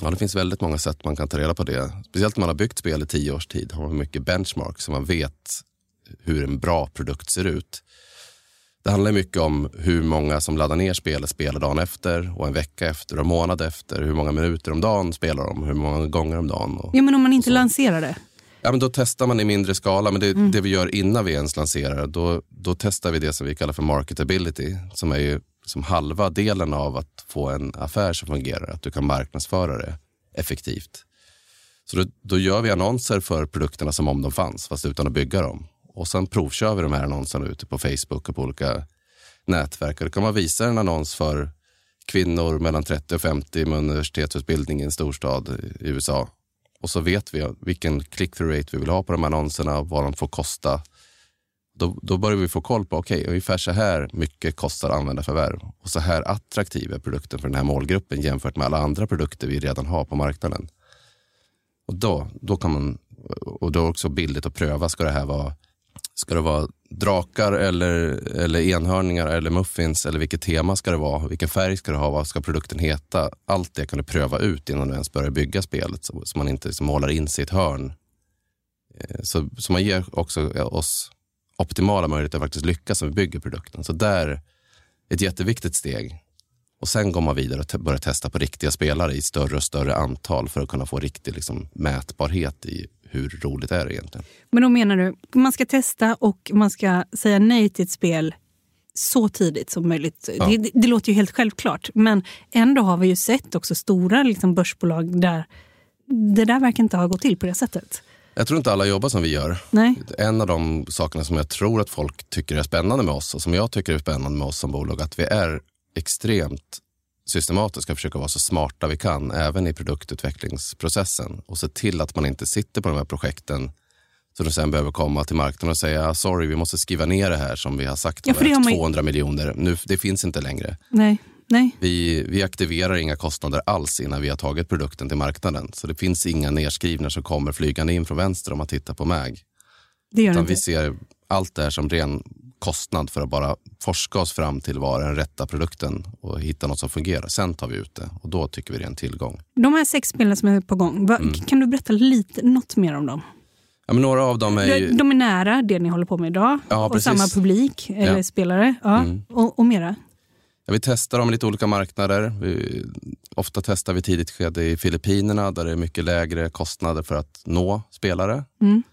Ja, det finns väldigt många sätt man kan ta reda på det. Speciellt när man har byggt spel i tio års tid har man mycket benchmark så man vet hur en bra produkt ser ut. Det handlar mycket om hur många som laddar ner spelet spelar dagen efter och en vecka efter och en månad efter. Hur många minuter om dagen spelar de, hur många gånger om dagen. Och, ja, men om man inte lanserar det? Ja, men då testar man i mindre skala, men det, mm. det vi gör innan vi ens lanserar, då, då testar vi det som vi kallar för marketability, som är ju som halva delen av att få en affär som fungerar, att du kan marknadsföra det effektivt. Så då, då gör vi annonser för produkterna som om de fanns, fast utan att bygga dem. Och sen provkör vi de här annonserna ute på Facebook och på olika nätverk. Och då kan man visa en annons för kvinnor mellan 30 och 50 med universitetsutbildning i en storstad i USA och så vet vi vilken click-through rate vi vill ha på de annonserna, och vad de får kosta. Då, då börjar vi få koll på, okej, okay, ungefär så här mycket kostar användarförvärv och så här attraktiv är produkten för den här målgruppen jämfört med alla andra produkter vi redan har på marknaden. Och då, då kan man, och då är det också billigt att pröva, ska det här vara Ska det vara drakar eller, eller enhörningar eller muffins eller vilket tema ska det vara? Vilken färg ska det ha? Vad ska produkten heta? Allt det kan du pröva ut innan du ens börjar bygga spelet så, så man inte liksom målar in sig i ett hörn. Eh, så, så man ger också oss optimala möjligheter att faktiskt lyckas när vi bygger produkten. Så där ett jätteviktigt steg. Och sen går man vidare och börjar testa på riktiga spelare i större och större antal för att kunna få riktig liksom, mätbarhet i hur roligt är det egentligen. Men då menar du, man ska testa och man ska säga nej till ett spel så tidigt som möjligt. Ja. Det, det, låter ju helt självklart, men ändå har vi ju sett också stora liksom, börsbolag där det där verkar inte ha gått till på det sättet. Jag tror inte alla jobbar som vi gör. Nej. En av de sakerna som jag tror att folk tycker är spännande med oss och som jag tycker är spännande med oss som bolag, att vi är extremt systematiska och försöka vara så smarta vi kan, även i produktutvecklingsprocessen och se till att man inte sitter på de här projekten så de sen behöver komma till marknaden och säga sorry, vi måste skriva ner det här som vi har sagt ja, har man... 200 miljoner. Nu, det finns inte längre. Nej. Nej. Vi, vi aktiverar inga kostnader alls innan vi har tagit produkten till marknaden. Så det finns inga nedskrivningar som kommer flygande in från vänster om man tittar på MAG. Det gör Utan vi ser allt det här som ren kostnad för att bara forska oss fram till vad den rätta produkten och hitta något som fungerar. Sen tar vi ut det och då tycker vi det är en tillgång. De här sex spelen som är på gång, mm. kan du berätta lite, något mer om dem? Ja, men några av dem är ju... De är nära det ni håller på med idag ja, och precis. samma publik eller ja. spelare. Ja. Mm. Och, och mera? Ja, vi testar dem i lite olika marknader. Vi, ofta testar vi tidigt skede i Filippinerna där det är mycket lägre kostnader för att nå spelare. Mm.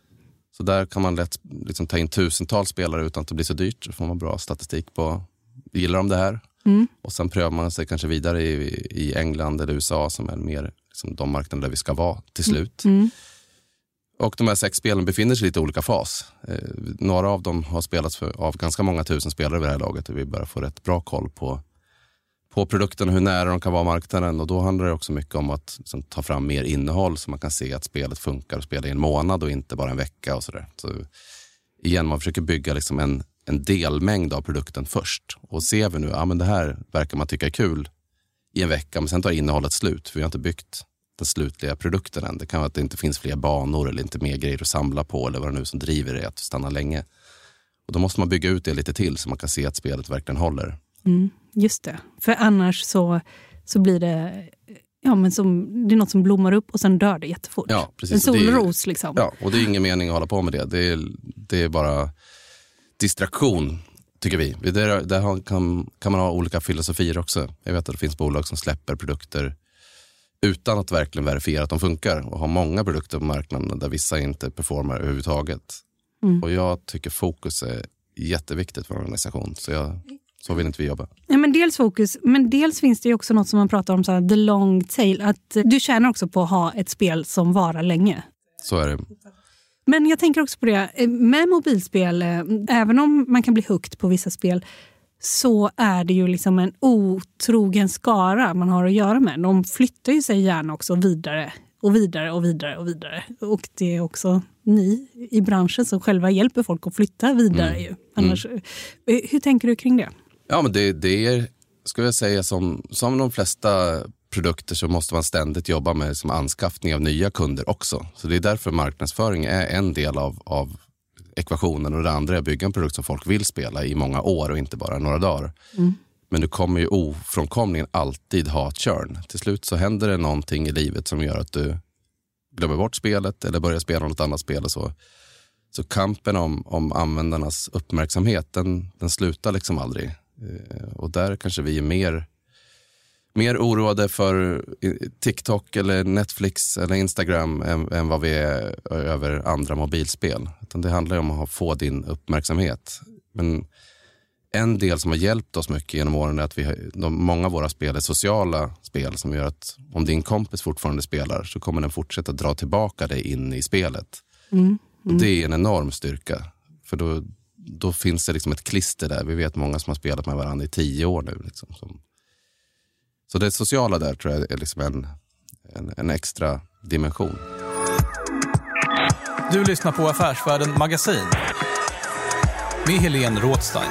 Så där kan man lätt liksom ta in tusentals spelare utan att det blir så dyrt. Så får man bra statistik på, gillar de det här? Mm. Och sen prövar man sig kanske vidare i, i England eller USA som är mer liksom de marknader där vi ska vara till slut. Mm. mm. Och de här sex spelen befinner sig i lite olika fas. Eh, några av dem har spelats för, av ganska många tusen spelare vid det här laget och vi börjar få rätt bra koll på, på produkterna, hur nära de kan vara marknaden. Och då handlar det också mycket om att liksom, ta fram mer innehåll så man kan se att spelet funkar och spela i en månad och inte bara en vecka. och så, där. så Igen, man försöker bygga liksom en, en delmängd av produkten först. Och ser vi nu, att men det här verkar man tycka är kul i en vecka, men sen tar innehållet slut. För vi har inte byggt den slutliga produkten än. Det kan vara att det inte finns fler banor eller inte mer grejer att samla på eller vad det nu som driver det att stanna länge. Och Då måste man bygga ut det lite till så man kan se att spelet verkligen håller. Mm, just det. För annars så, så blir det ja, men som, det är något som blommar upp och sen dör det jättefort. Ja, precis. En solros liksom. Ja, och det är ingen mening att hålla på med det. Det är, det är bara distraktion, tycker vi. Där, där kan, kan man ha olika filosofier också. Jag vet att det finns bolag som släpper produkter utan att verkligen verifiera att de funkar och har många produkter på marknaden där vissa inte performar överhuvudtaget. Mm. Och jag tycker fokus är jätteviktigt för en organisation. Så, jag, så vill inte vi jobba. Ja, men dels fokus, men dels finns det också något som man pratar om, så här, the long tail. Att du tjänar också på att ha ett spel som varar länge. Så är det. Men jag tänker också på det, eh, med mobilspel, eh, även om man kan bli hooked på vissa spel, så är det ju liksom en otrogen skara man har att göra med. De flyttar ju sig gärna också vidare och vidare och vidare och vidare. Och det är också ni i branschen som själva hjälper folk att flytta vidare. Mm. Ju. Annars, mm. Hur tänker du kring det? Ja, men det, det är, skulle jag säga, som, som de flesta produkter så måste man ständigt jobba med som anskaffning av nya kunder också. Så det är därför marknadsföring är en del av, av ekvationen och det andra är att bygga en produkt som folk vill spela i många år och inte bara några dagar. Mm. Men du kommer ju ofrånkomligen alltid ha ett churn. Till slut så händer det någonting i livet som gör att du glömmer bort spelet eller börjar spela något annat spel. Och så. så kampen om, om användarnas uppmärksamhet, den, den slutar liksom aldrig. Eh, och där kanske vi är mer, mer oroade för TikTok, eller Netflix eller Instagram än, än vad vi är över andra mobilspel. Utan det handlar om att få din uppmärksamhet. Men en del som har hjälpt oss mycket genom åren är att vi de, många av våra spel är sociala spel som gör att om din kompis fortfarande spelar så kommer den fortsätta dra tillbaka dig in i spelet. Mm. Mm. Det är en enorm styrka. För då, då finns det liksom ett klister där. Vi vet många som har spelat med varandra i tio år nu. Liksom, som, så det sociala där tror jag är liksom en, en, en extra dimension. Du lyssnar på Affärsvärlden Magasin med Helene Rådstein.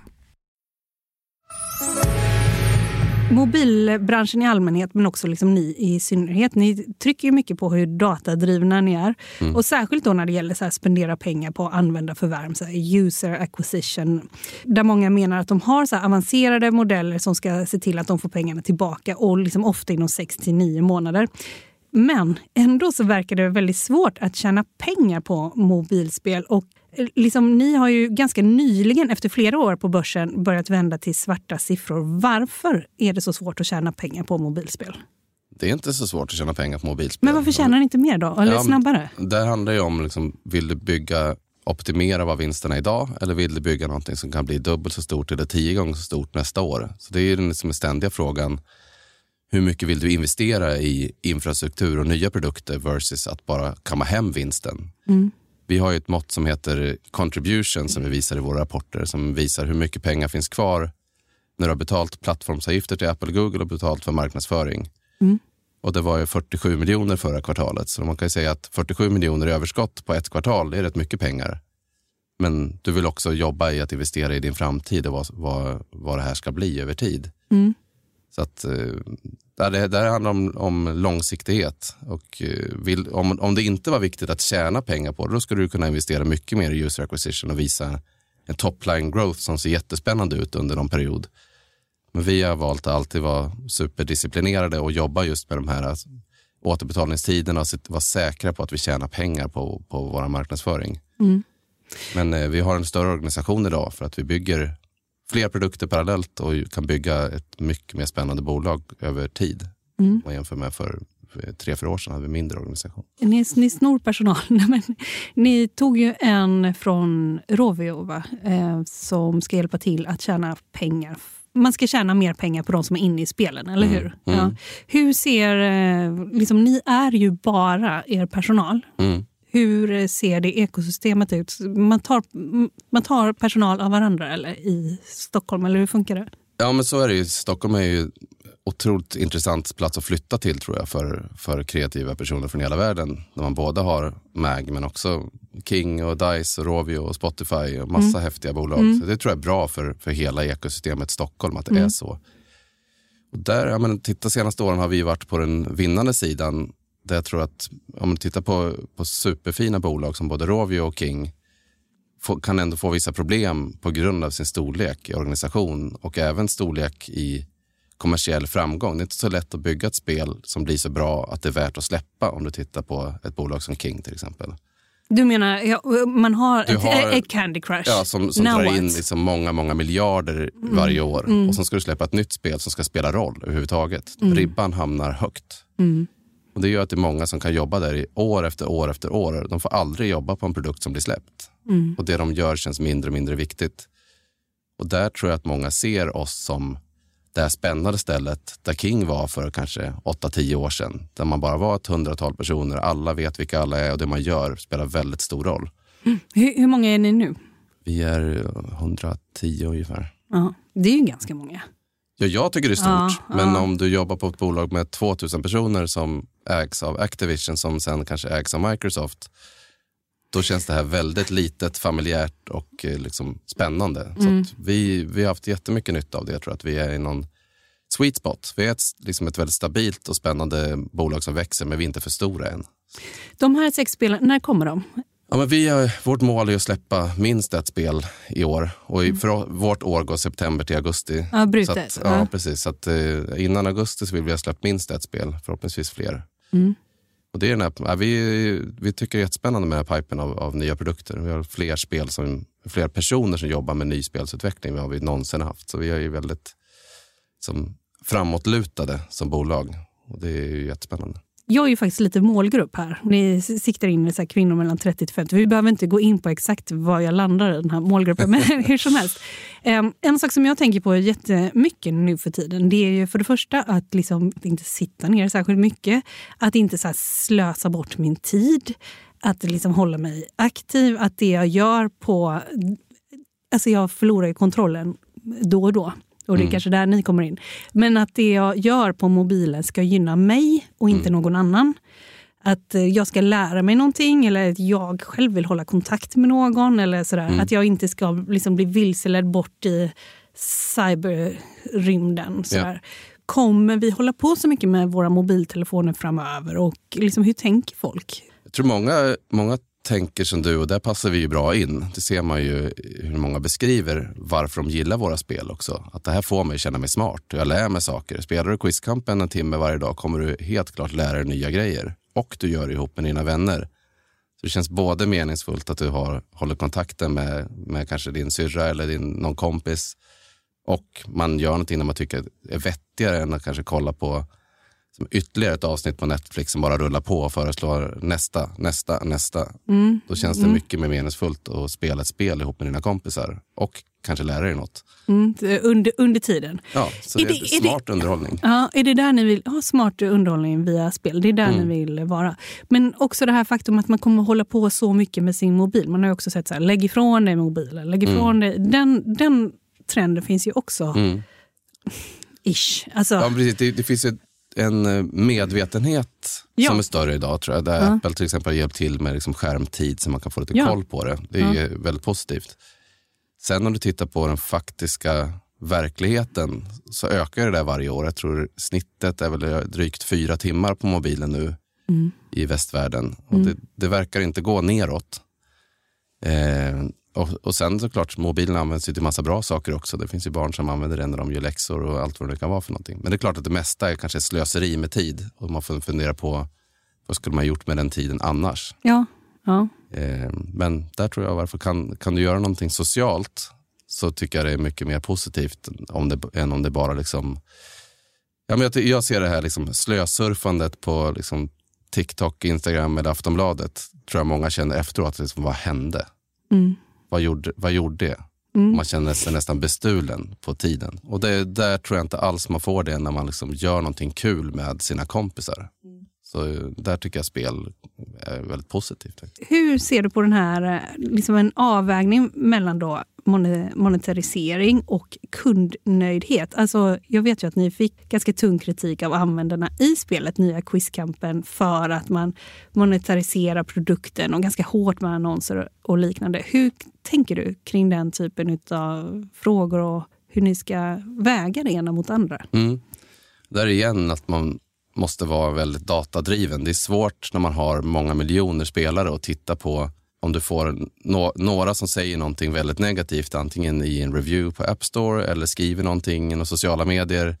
Mobilbranschen i allmänhet, men också liksom ni i synnerhet. Ni trycker mycket på hur datadrivna ni är. Mm. Och särskilt då när det gäller att spendera pengar på användarförvärv, så här user acquisition. Där många menar att de har så avancerade modeller som ska se till att de får pengarna tillbaka och liksom ofta inom 6 till 9 månader. Men ändå så verkar det väldigt svårt att tjäna pengar på mobilspel. Och liksom, ni har ju ganska nyligen, efter flera år på börsen, börjat vända till svarta siffror. Varför är det så svårt att tjäna pengar på mobilspel? Det är inte så svårt att tjäna pengar på mobilspel. Men varför tjänar ni inte mer då? Eller ja, snabbare? Det handlar ju om, liksom, vill du bygga optimera vad vinsterna är idag eller vill du bygga någonting som kan bli dubbelt så stort eller tio gånger så stort nästa år? Så Det är den liksom ständiga frågan hur mycket vill du investera i infrastruktur och nya produkter versus att bara kamma hem vinsten. Mm. Vi har ju ett mått som heter contribution som vi visar i våra rapporter som visar hur mycket pengar finns kvar när du har betalt plattformsavgifter till Apple och Google och betalt för marknadsföring. Mm. Och det var ju 47 miljoner förra kvartalet. Så man kan ju säga att 47 miljoner i överskott på ett kvartal, det är rätt mycket pengar. Men du vill också jobba i att investera i din framtid och vad, vad, vad det här ska bli över tid. Mm. Så att eh, det, det handlar om, om långsiktighet. Och eh, vill, om, om det inte var viktigt att tjäna pengar på det, då skulle du kunna investera mycket mer i user acquisition och visa en top-line growth som ser jättespännande ut under någon period. Men vi har valt att alltid vara superdisciplinerade och jobba just med de här alltså, återbetalningstiderna och vara säkra på att vi tjänar pengar på, på vår marknadsföring. Mm. Men eh, vi har en större organisation idag för att vi bygger fler produkter parallellt och kan bygga ett mycket mer spännande bolag över tid. Mm. Om man jämför med för, för tre, fyra år sedan hade vi mindre organisation. Ni, ni snor personal. Nej, men, ni tog ju en från Rovio va? Eh, som ska hjälpa till att tjäna pengar. Man ska tjäna mer pengar på de som är inne i spelen, eller Mm, hur? mm. Ja. Hur ser... Eh, liksom, ni är ju bara er personal. Mm. Hur ser det ekosystemet ut? Man tar, man tar personal av varandra eller i Stockholm, eller hur funkar det? Ja men så är det ju. Stockholm är ju otroligt intressant plats att flytta till tror jag för, för kreativa personer från hela världen. Där man både har MAG men också King och Dice och Rovio och Spotify och massa häftiga bolag. Mm. Så det tror jag är bra för, för hela ekosystemet Stockholm att det Mm. är så. Och där, ja, men, titta senaste åren har vi varit på den vinnande sidan. Där jag tror att om man tittar på, på superfina bolag som både Rovio och King få, kan ändå få vissa problem på grund av sin storlek i organisation och även storlek i kommersiell framgång. Det är inte så lätt att bygga ett spel som blir så bra att det är värt att släppa om du tittar på ett bolag som King till exempel. Du menar, ja, man har, Du ett, har- ett Candy Crush? Ja, som, som Now drar what? in liksom många, många miljarder varje år. Mm. Och sen ska du släppa ett nytt spel som ska spela roll överhuvudtaget. Mm. Ribban hamnar högt. Mm. Och det gör att det är många som kan jobba där i år efter år efter år. De får aldrig jobba på en produkt som blir släppt. Mm. Och det de gör känns mindre och mindre viktigt. Och där tror jag att många ser oss som det här spännande stället där King var för kanske 8-10 år sedan. Där man bara var ett hundratal personer, alla vet vilka alla är och det man gör spelar väldigt stor roll. Hur, hur många är ni nu? Vi är 110 ungefär. Ja, det är ju ganska många. Ja, jag tycker det är stort, Ja, men ja. om du jobbar på ett bolag med 2000 personer som ägs av Activision som sen kanske ägs av Microsoft, då känns det här väldigt litet, familjärt och eh, liksom spännande. Mm. Så vi, vi har haft jättemycket nytta av det. Jag tror att vi är i någon sweet spot. Vi är ett, liksom ett väldigt stabilt och spännande bolag som växer, men vi är inte för stora än. De här sex spelen, när kommer de? Ja, men vi har, vårt mål är att släppa minst ett spel i år. Och i, för vårt år går september till augusti. Mm. Ja, brutet. Att, ja, Ja. precis. Så att, eh, innan augusti så vill vi ha släppt minst ett spel, förhoppningsvis fler. Mm. Och det är den här, vi, vi tycker det är jättespännande med den här pipen av, av nya produkter. Vi har fler spel som, fler personer som jobbar med ny spelsutveckling än vad vi någonsin haft. Så vi är ju väldigt som, framåtlutade som bolag. Och det är ju jättespännande. Jag är ju faktiskt lite målgrupp här. Ni siktar in så här kvinnor mellan 30 till 50. Vi behöver inte gå in på exakt var jag landar i den här målgruppen, men hur som helst. Ehm, en sak som jag tänker på jättemycket nu för tiden, det är ju för det första att liksom inte sitta ner särskilt mycket. Att inte så här slösa bort min tid. Att liksom hålla mig aktiv. Att det jag gör på... Alltså jag förlorar ju kontrollen då och då. Och det är Mm. kanske där ni kommer in. Men att det jag gör på mobilen ska gynna mig och inte Mm. någon annan. Att eh, jag ska lära mig någonting eller att jag själv vill hålla kontakt med någon. Eller sådär. Mm. Att jag inte ska liksom bli vilseledd bort i cyberrymden. Sådär. Kommer vi hålla på så mycket med våra mobiltelefoner framöver? Och liksom, hur tänker folk? Jag tror många, många tänker som du och där passar vi ju bra in. Det ser man ju hur många beskriver varför de gillar våra spel också. Att det här får mig känna mig smart. Jag lär mig saker. Spelar du Quizkampen en timme varje dag kommer du helt klart lära dig nya grejer. Och du gör det ihop med dina vänner. Så det känns både meningsfullt att du har, håller kontakten med, med kanske din syrra eller din, någon kompis och man gör någonting när man tycker är vettigare än att kanske kolla på som ytterligare ett avsnitt på Netflix som bara rullar på och föreslår nästa, nästa, nästa. Mm. Då känns det mycket mer meningsfullt att spela ett spel ihop med dina kompisar och kanske lära dig något. Mm, under, under tiden. Ja, så Är det är, är det- smart underhållning. Ja, är det där ni vill ha smart underhållning via spel? Det är där Mm. ni vill vara. Men också det här faktum att man kommer hålla på så mycket med sin mobil. Man har ju också sett så här, lägg ifrån dig mobilen. Lägg ifrån dig. Den, den trenden finns ju också. Mm. Ish. Alltså, Ja, precis. Det, det finns ett, en eh, medvetenhet Ja. som är större idag tror jag. Där Ja. Apple till exempel har hjälpt till med liksom skärmtid så man kan få lite Ja. koll på det. Det är ju väldigt positivt. Sen om du tittar på den faktiska verkligheten så ökar det där varje år. Jag tror snittet är väl drygt fyra timmar på mobilen nu Mm. i västvärlden. Och det, det verkar inte gå neråt. Eh, och, och sen såklart, mobilen används ju till massa bra saker också. Det finns ju barn som använder den när de gör läxor och allt vad det kan vara för någonting. Men det är klart att det mesta är kanske slöseri med tid och man får fundera på vad skulle man ha gjort med den tiden annars? ja, ja. Eh, men där tror jag varför kan, kan du göra någonting socialt så tycker jag det är mycket mer positivt om det, än om det bara liksom... Ja, men jag, jag ser det här liksom slösurfandet på liksom TikTok, Instagram eller Aftonbladet. tror jag många känner efteråt, liksom, vad hände? Mm. Vad gjorde, vad gjorde det? Mm. Man känner sig nästan bestulen på tiden. Och det, där tror jag inte alls man får det när man liksom gör någonting kul med sina kompisar. Så eh, där tycker jag spel är väldigt positivt. Hur ser du på den här eh, liksom en avvägning mellan då mone- monetarisering och kundnöjdhet? Alltså, jag vet ju att ni fick ganska tung kritik av användarna i spelet Nya Quizkampen för att man monetariserar produkten och ganska hårt med annonser och liknande. Hur tänker du kring den typen av frågor och hur ni ska väga det ena mot andra? Mm. Där igen att man måste vara väldigt datadriven. Det är svårt när man har många miljoner spelare att titta på om du får no några som säger någonting väldigt negativt, antingen i en review på App Store eller skriver någonting i sociala medier.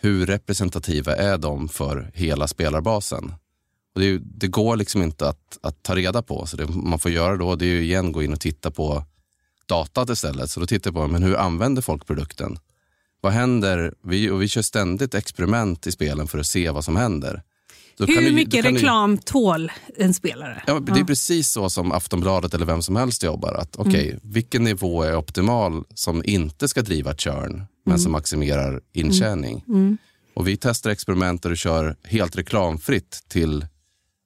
Hur representativa är de för hela spelarbasen? Och det, ju- det går liksom inte att, att ta reda på. Så det man får göra då det är ju igen gå in och titta på datat istället. Så då tittar jag på men hur använder folk produkten? Vad händer? Vi, och vi kör ständigt experiment i spelen för att se vad som händer. Kan Hur du- mycket kan du- reklam tål en spelare? Ja, det är precis så som Aftonbladet eller vem som helst jobbar. Att, okej, vilken nivå är optimal som inte ska driva churn men som maximerar intjäning? Och vi testar experiment där du kör helt reklamfritt till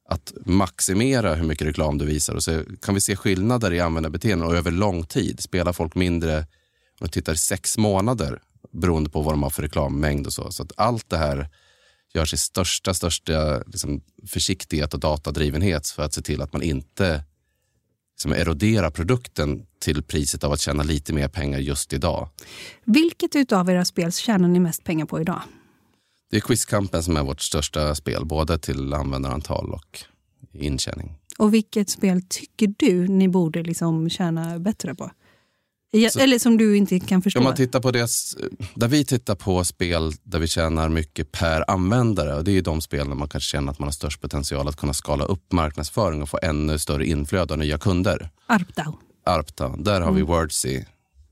att maximera hur mycket reklam du visar. Och så kan vi se skillnader i användarbeteenden och över lång tid. Spelar folk mindre om tittar sex månader beroende på vad de har för reklammängd och så. Så att allt det här görs i största, största liksom, försiktighet och datadrivenhet för att se till att man inte liksom, eroderar produkten till priset av att tjäna lite mer pengar just idag. Vilket utav era spel tjänar ni mest pengar på idag? Det är Quizkampen som är vårt största spel, både till användarantal och intjäning. Och vilket spel tycker du ni borde liksom tjäna bättre på? Så- Eller som du inte kan förstå? Om man tittar på det, där vi tittar på spel där vi tjänar mycket per användare, och det är de spel där man kanske känner att man har störst potential att kunna skala upp marknadsföring och få ännu större inflöde av nya kunder. Arpdao. Arpta, där har vi Wordsy.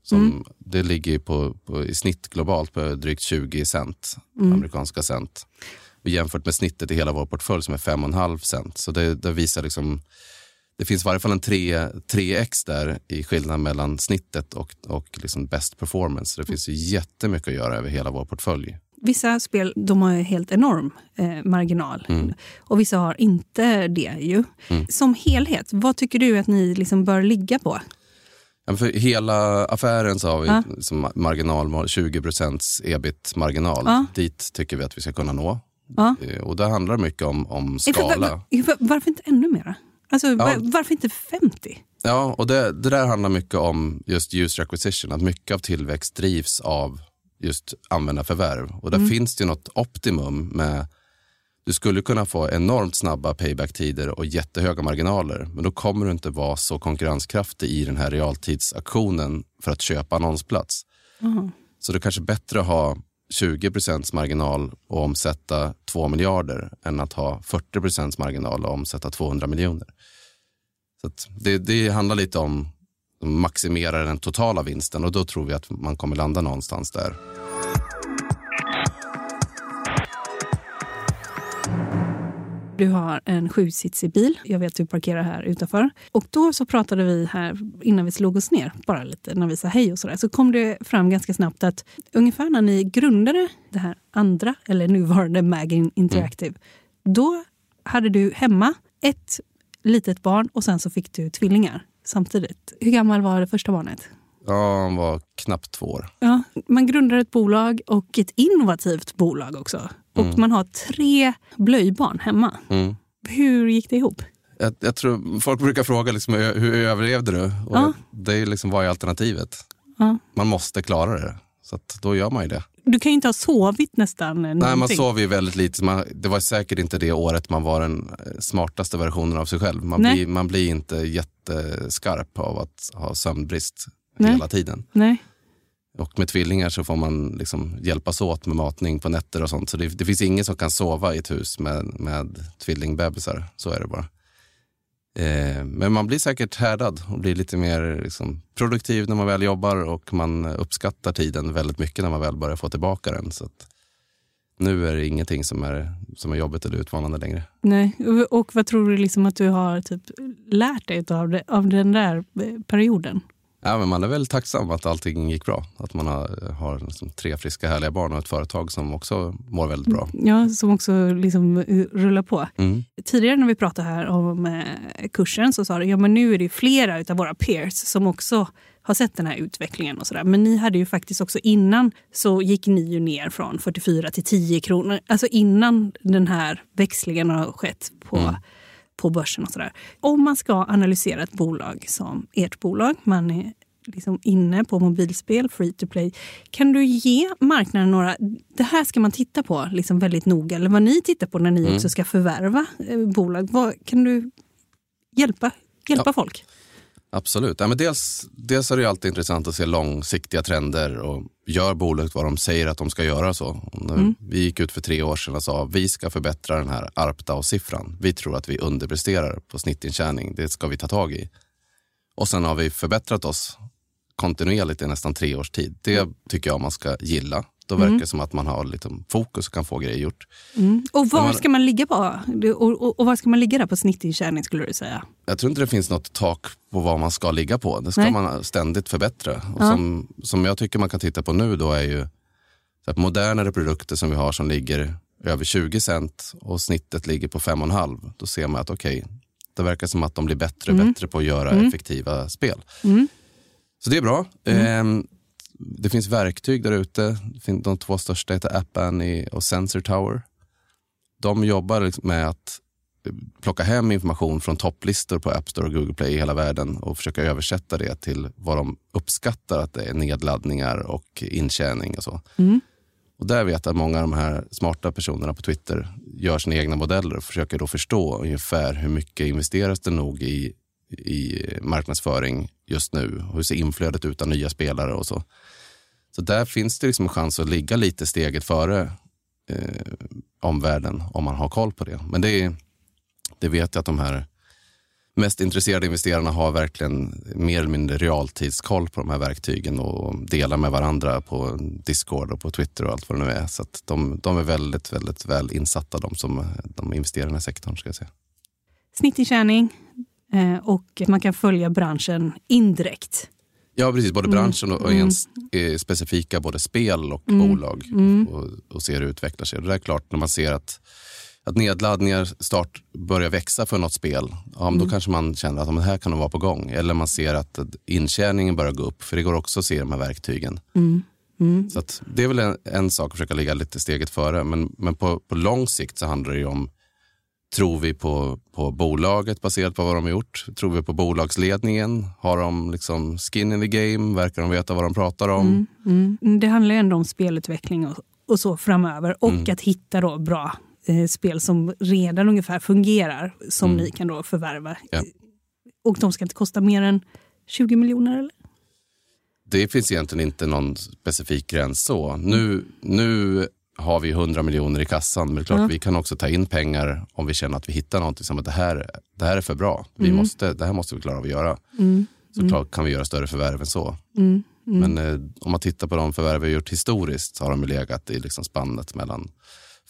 Som, Det ligger ju på, på, i snitt globalt på drygt 20 cent, amerikanska cent. Jämfört med snittet i hela vår portfölj som är 5,5 cent. Så det, det visar liksom, det finns i varje fall en 3, 3x där i skillnad mellan snittet och, och liksom best performance. Det finns ju jättemycket att göra över hela vår portfölj. Vissa spel de har helt enorm eh, marginal Mm. och vissa har inte det. ju. Som helhet, vad tycker du att ni liksom bör ligga på? Ja, för hela affären så har vi Ja. som marginal, 20 procents ebit-marginal. Ja. Dit tycker vi att vi ska kunna nå. Ja. Eh, Och det handlar mycket om, om Eh, skala. var- varför inte ännu mera? Alltså, var, varför inte 50? Ja, och det, det där handlar mycket om just user acquisition, att mycket av tillväxt drivs av just användarförvärv. Och där finns det något optimum med, du skulle kunna få enormt snabba payback-tider och jättehöga marginaler, men då kommer du inte vara så konkurrenskraftig i den här realtidsaktionen för att köpa annonsplats. Så det är kanske bättre att ha 20 procents marginal och omsätta 2 miljarder än att ha 40 procents marginal och omsätta 200 miljoner. Så att det, det handlar lite om att maximera den totala vinsten och då tror vi att man kommer landa någonstans där. Du har en sjusitsig bil. Jag vet att du parkerar här utanför. Och då så pratade vi här innan vi slog oss ner, bara lite när vi sa hej och sådär. Så kom det fram ganska snabbt att ungefär när ni grundade det här andra, eller nuvarande Magin Interactive, mm. då hade du hemma ett litet barn och sen så fick du tvillingar samtidigt. Hur gammal var det första barnet? Ja, han var knappt två år. Ja, man grundar ett bolag och ett innovativt bolag också. Och mm. man har tre blöjbarn hemma. Mm. Hur gick det ihop? Jag, jag, tror, folk brukar fråga liksom, hur överlevde du? Och ja. Det är liksom, vad är alternativet? Ja. Man måste klara det. Så då gör man ju det. Du kan ju inte ha sovit nästan någonting. Nej, man sov ju väldigt lite. Man, det var säkert inte det året man var den eh, smartaste versionen av sig själv. Man, blir, man blir inte jätteskarp av att ha sömnbrist Nej. hela tiden. Nej. Och med tvillingar så får man liksom hjälpas åt med matning på nätter och sånt. Så det, det finns ingen som kan sova i ett hus med, med tvillingbebisar. Så är det bara. Eh, men man blir säkert härdad och blir lite mer liksom, produktiv när man väl jobbar och man uppskattar tiden väldigt mycket när man väl börjar få tillbaka den. Så nu är det ingenting som är, som är jobbigt eller utmanande längre. Nej, och vad tror du liksom att du har typ lärt dig av, det, av den där eh, perioden? Ja, men man är väl tacksam att allting gick bra. Att man har, har liksom tre friska härliga barn och ett företag som också mår väldigt bra. Ja, som också liksom rullar på. Mm. Tidigare när vi pratade här om eh, kursen så sa du ja men nu är det flera av våra peers som också har sett den här utvecklingen. och så där. Men ni hade ju faktiskt också innan så gick ni ju ner från 44 till 10 kronor. Alltså innan den här växlingen har skett på mm på börsen och sådär. Om man ska analysera ett bolag som ert bolag, man är liksom inne på mobilspel, free to play. Kan du ge marknaden några, det här ska man titta på liksom väldigt noga, eller vad ni tittar på när ni mm. också ska förvärva eh, bolag. Vad, kan du hjälpa, hjälpa ja. folk? Absolut. Ja, men dels, dels är det alltid intressant att se långsiktiga trender och gör bolaget vad de säger att de ska göra. så. Mm. Vi gick ut för tre år sedan och sa vi ska förbättra den här ARPDAO-siffran. Vi tror att vi underpresterar på snittintjäning. Det ska vi ta tag i. Och sen har vi förbättrat oss kontinuerligt i nästan tre års tid. Det tycker jag man ska gilla. Då verkar det mm. som att man har lite fokus och kan få grejer gjort. Mm. Och var man, ska man ligga på? Och, och, och var ska man ligga där på snittintjäning skulle du säga? Jag tror inte det finns något tak på vad man ska ligga på. Det ska Nej. man ständigt förbättra. Och ja. som, som jag tycker man kan titta på nu då är ju så att modernare produkter som vi har som ligger över 20 cent och snittet ligger på 5,5. Då ser man att okej, okay, det verkar som att de blir bättre och mm. bättre på att göra mm. effektiva spel. Mm. Så det är bra. Mm. Det finns verktyg där ute. De två största heter App Annie och Sensor Tower. De jobbar liksom med att plocka hem information från topplistor på App Store och Google Play i hela världen och försöka översätta det till vad de uppskattar att det är nedladdningar och intjäning och så. Mm. Och där vet jag att många av de här smarta personerna på Twitter gör sina egna modeller och försöker då förstå ungefär hur mycket investeras det nog i i marknadsföring just nu? Hur ser inflödet ut av nya spelare och så? Så där finns det liksom en chans att ligga lite steget före eh, omvärlden om man har koll på det. Men det, det vet jag att de här mest intresserade investerarna har verkligen mer eller mindre realtidskoll på de här verktygen och delar med varandra på Discord och på Twitter och allt vad det nu är. Så de, de, är väldigt, väldigt väl insatta, de som de investerar i den här sektorn. Ska jag säga. Snittintjäning eh, och man kan följa branschen indirekt. Ja, precis. Både mm. branschen och, och mm. Eh, specifika både spel och mm. bolag och, och se hur det utvecklar sig. det är klart, när man ser att, att nedladdningar start börjar växa för något spel, ja, då kanske man känner att ja, här kan de vara på gång. Eller man ser att intjäningen börjar gå upp, för det går också att se de här verktygen. Mm. Så det är väl en, en, sak att försöka ligga lite steget före. Men, men på, på lång sikt så handlar det ju om Tror vi på, på bolaget baserat på vad de har gjort? Tror vi på bolagsledningen? Har de liksom skin in the game? Verkar de veta vad de pratar om? Mm, mm. Det handlar ju ändå om spelutveckling och, och så framöver och mm. att hitta då bra eh, spel som redan ungefär fungerar som mm. ni kan då förvärva. Ja. Och de ska inte kosta mer än 20 miljoner? eller? Det finns egentligen inte någon specifik gräns så. Nu, nu har vi 100 miljoner i kassan. Men det är klart, mm. vi kan också ta in pengar om vi känner att vi hittar någonting som att det här, det här är för bra. Vi mm. måste, det här måste vi klara av att göra. Mm. Så mm. kan vi göra större förvärv än så. Mm. Mm. Men eh, om man tittar på de förvärv vi har gjort historiskt så har de legat i liksom spannet mellan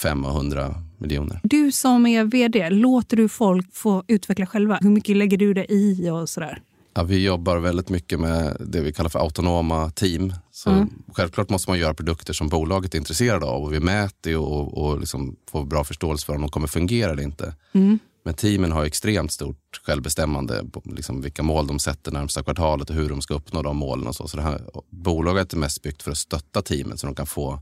500 miljoner. Du som är vd, låter du folk få utveckla själva? Hur mycket lägger du det i och sådär? Ja, vi jobbar väldigt mycket med det vi kallar för autonoma team. Så mm. Självklart måste man göra produkter som bolaget är intresserade av och vi mäter och, och liksom får bra förståelse för om de kommer fungera eller inte. Mm. Men teamen har extremt stort självbestämmande liksom vilka mål de sätter närmsta kvartalet och hur de ska uppnå de målen. Och så. Så det här, bolaget är mest byggt för att stötta teamen så de kan få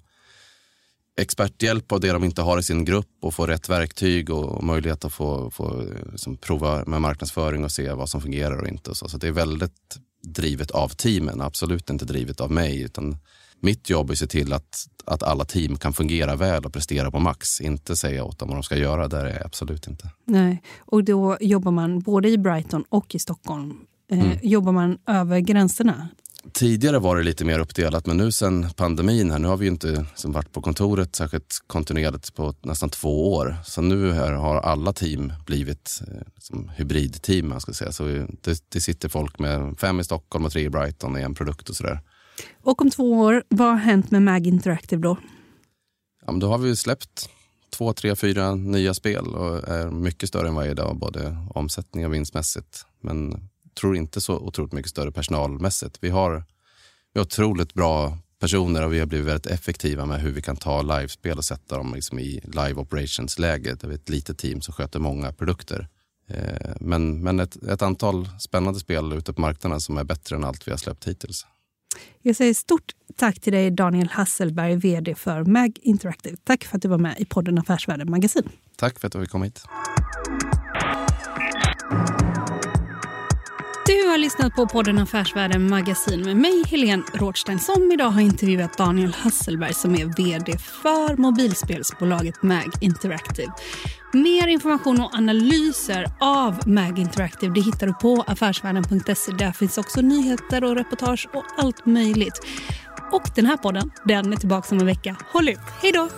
experthjälp av det de inte har i sin grupp och få rätt verktyg och möjlighet att få, få liksom prova med marknadsföring och se vad som fungerar och inte. så. så det är väldigt drivet av teamen, absolut inte drivet av mig. utan Mitt jobb är att se till att, att alla team kan fungera väl och prestera på max. Inte säga åt dem vad de ska göra, där är jag absolut inte. Nej, och då jobbar man både i Brighton och i Stockholm. Eh, mm. Jobbar man över gränserna? Tidigare var det lite mer uppdelat, men nu sen pandemin här, nu har vi inte liksom varit på kontoret särskilt kontinuerligt på nästan två år. Så nu här har alla team blivit eh, liksom, hybridteam. Man ska säga. Så det, det, sitter folk med fem i Stockholm och tre i Brighton i en produkt och sådär. Och om två år, vad har hänt med Mag Interactive då? Ja, men då har vi släppt två, tre, fyra nya spel och är mycket större än varje dag, både omsättning och vinstmässigt. Men tror inte så otroligt mycket större personalmässigt. Vi har, vi har otroligt bra personer och vi har blivit väldigt effektiva med hur vi kan ta livespel och sätta dem liksom i live operations-läge. Det är ett litet team som sköter många produkter. Eh, men, men ett, ett antal spännande spel ute på marknaden som är bättre än allt vi har släppt hittills. Jag säger stort tack till dig Daniel Hasselberg, vd för MAG Interactive. Tack för att du var med i podden Affärsvärlden Magasin. Tack för att du fick komma hit. Du har lyssnat på podden Affärsvärlden Magasin med mig, Helene Rådstein, som idag har intervjuat Daniel Hasselberg som är vd för mobilspelsbolaget MAG Interactive. Mer information och analyser av MAG Interactive det hittar du på affärsvärlden.se. Där finns också nyheter och reportage och allt möjligt. Och den här podden den är tillbaka om en vecka. Håll ut! Hej då!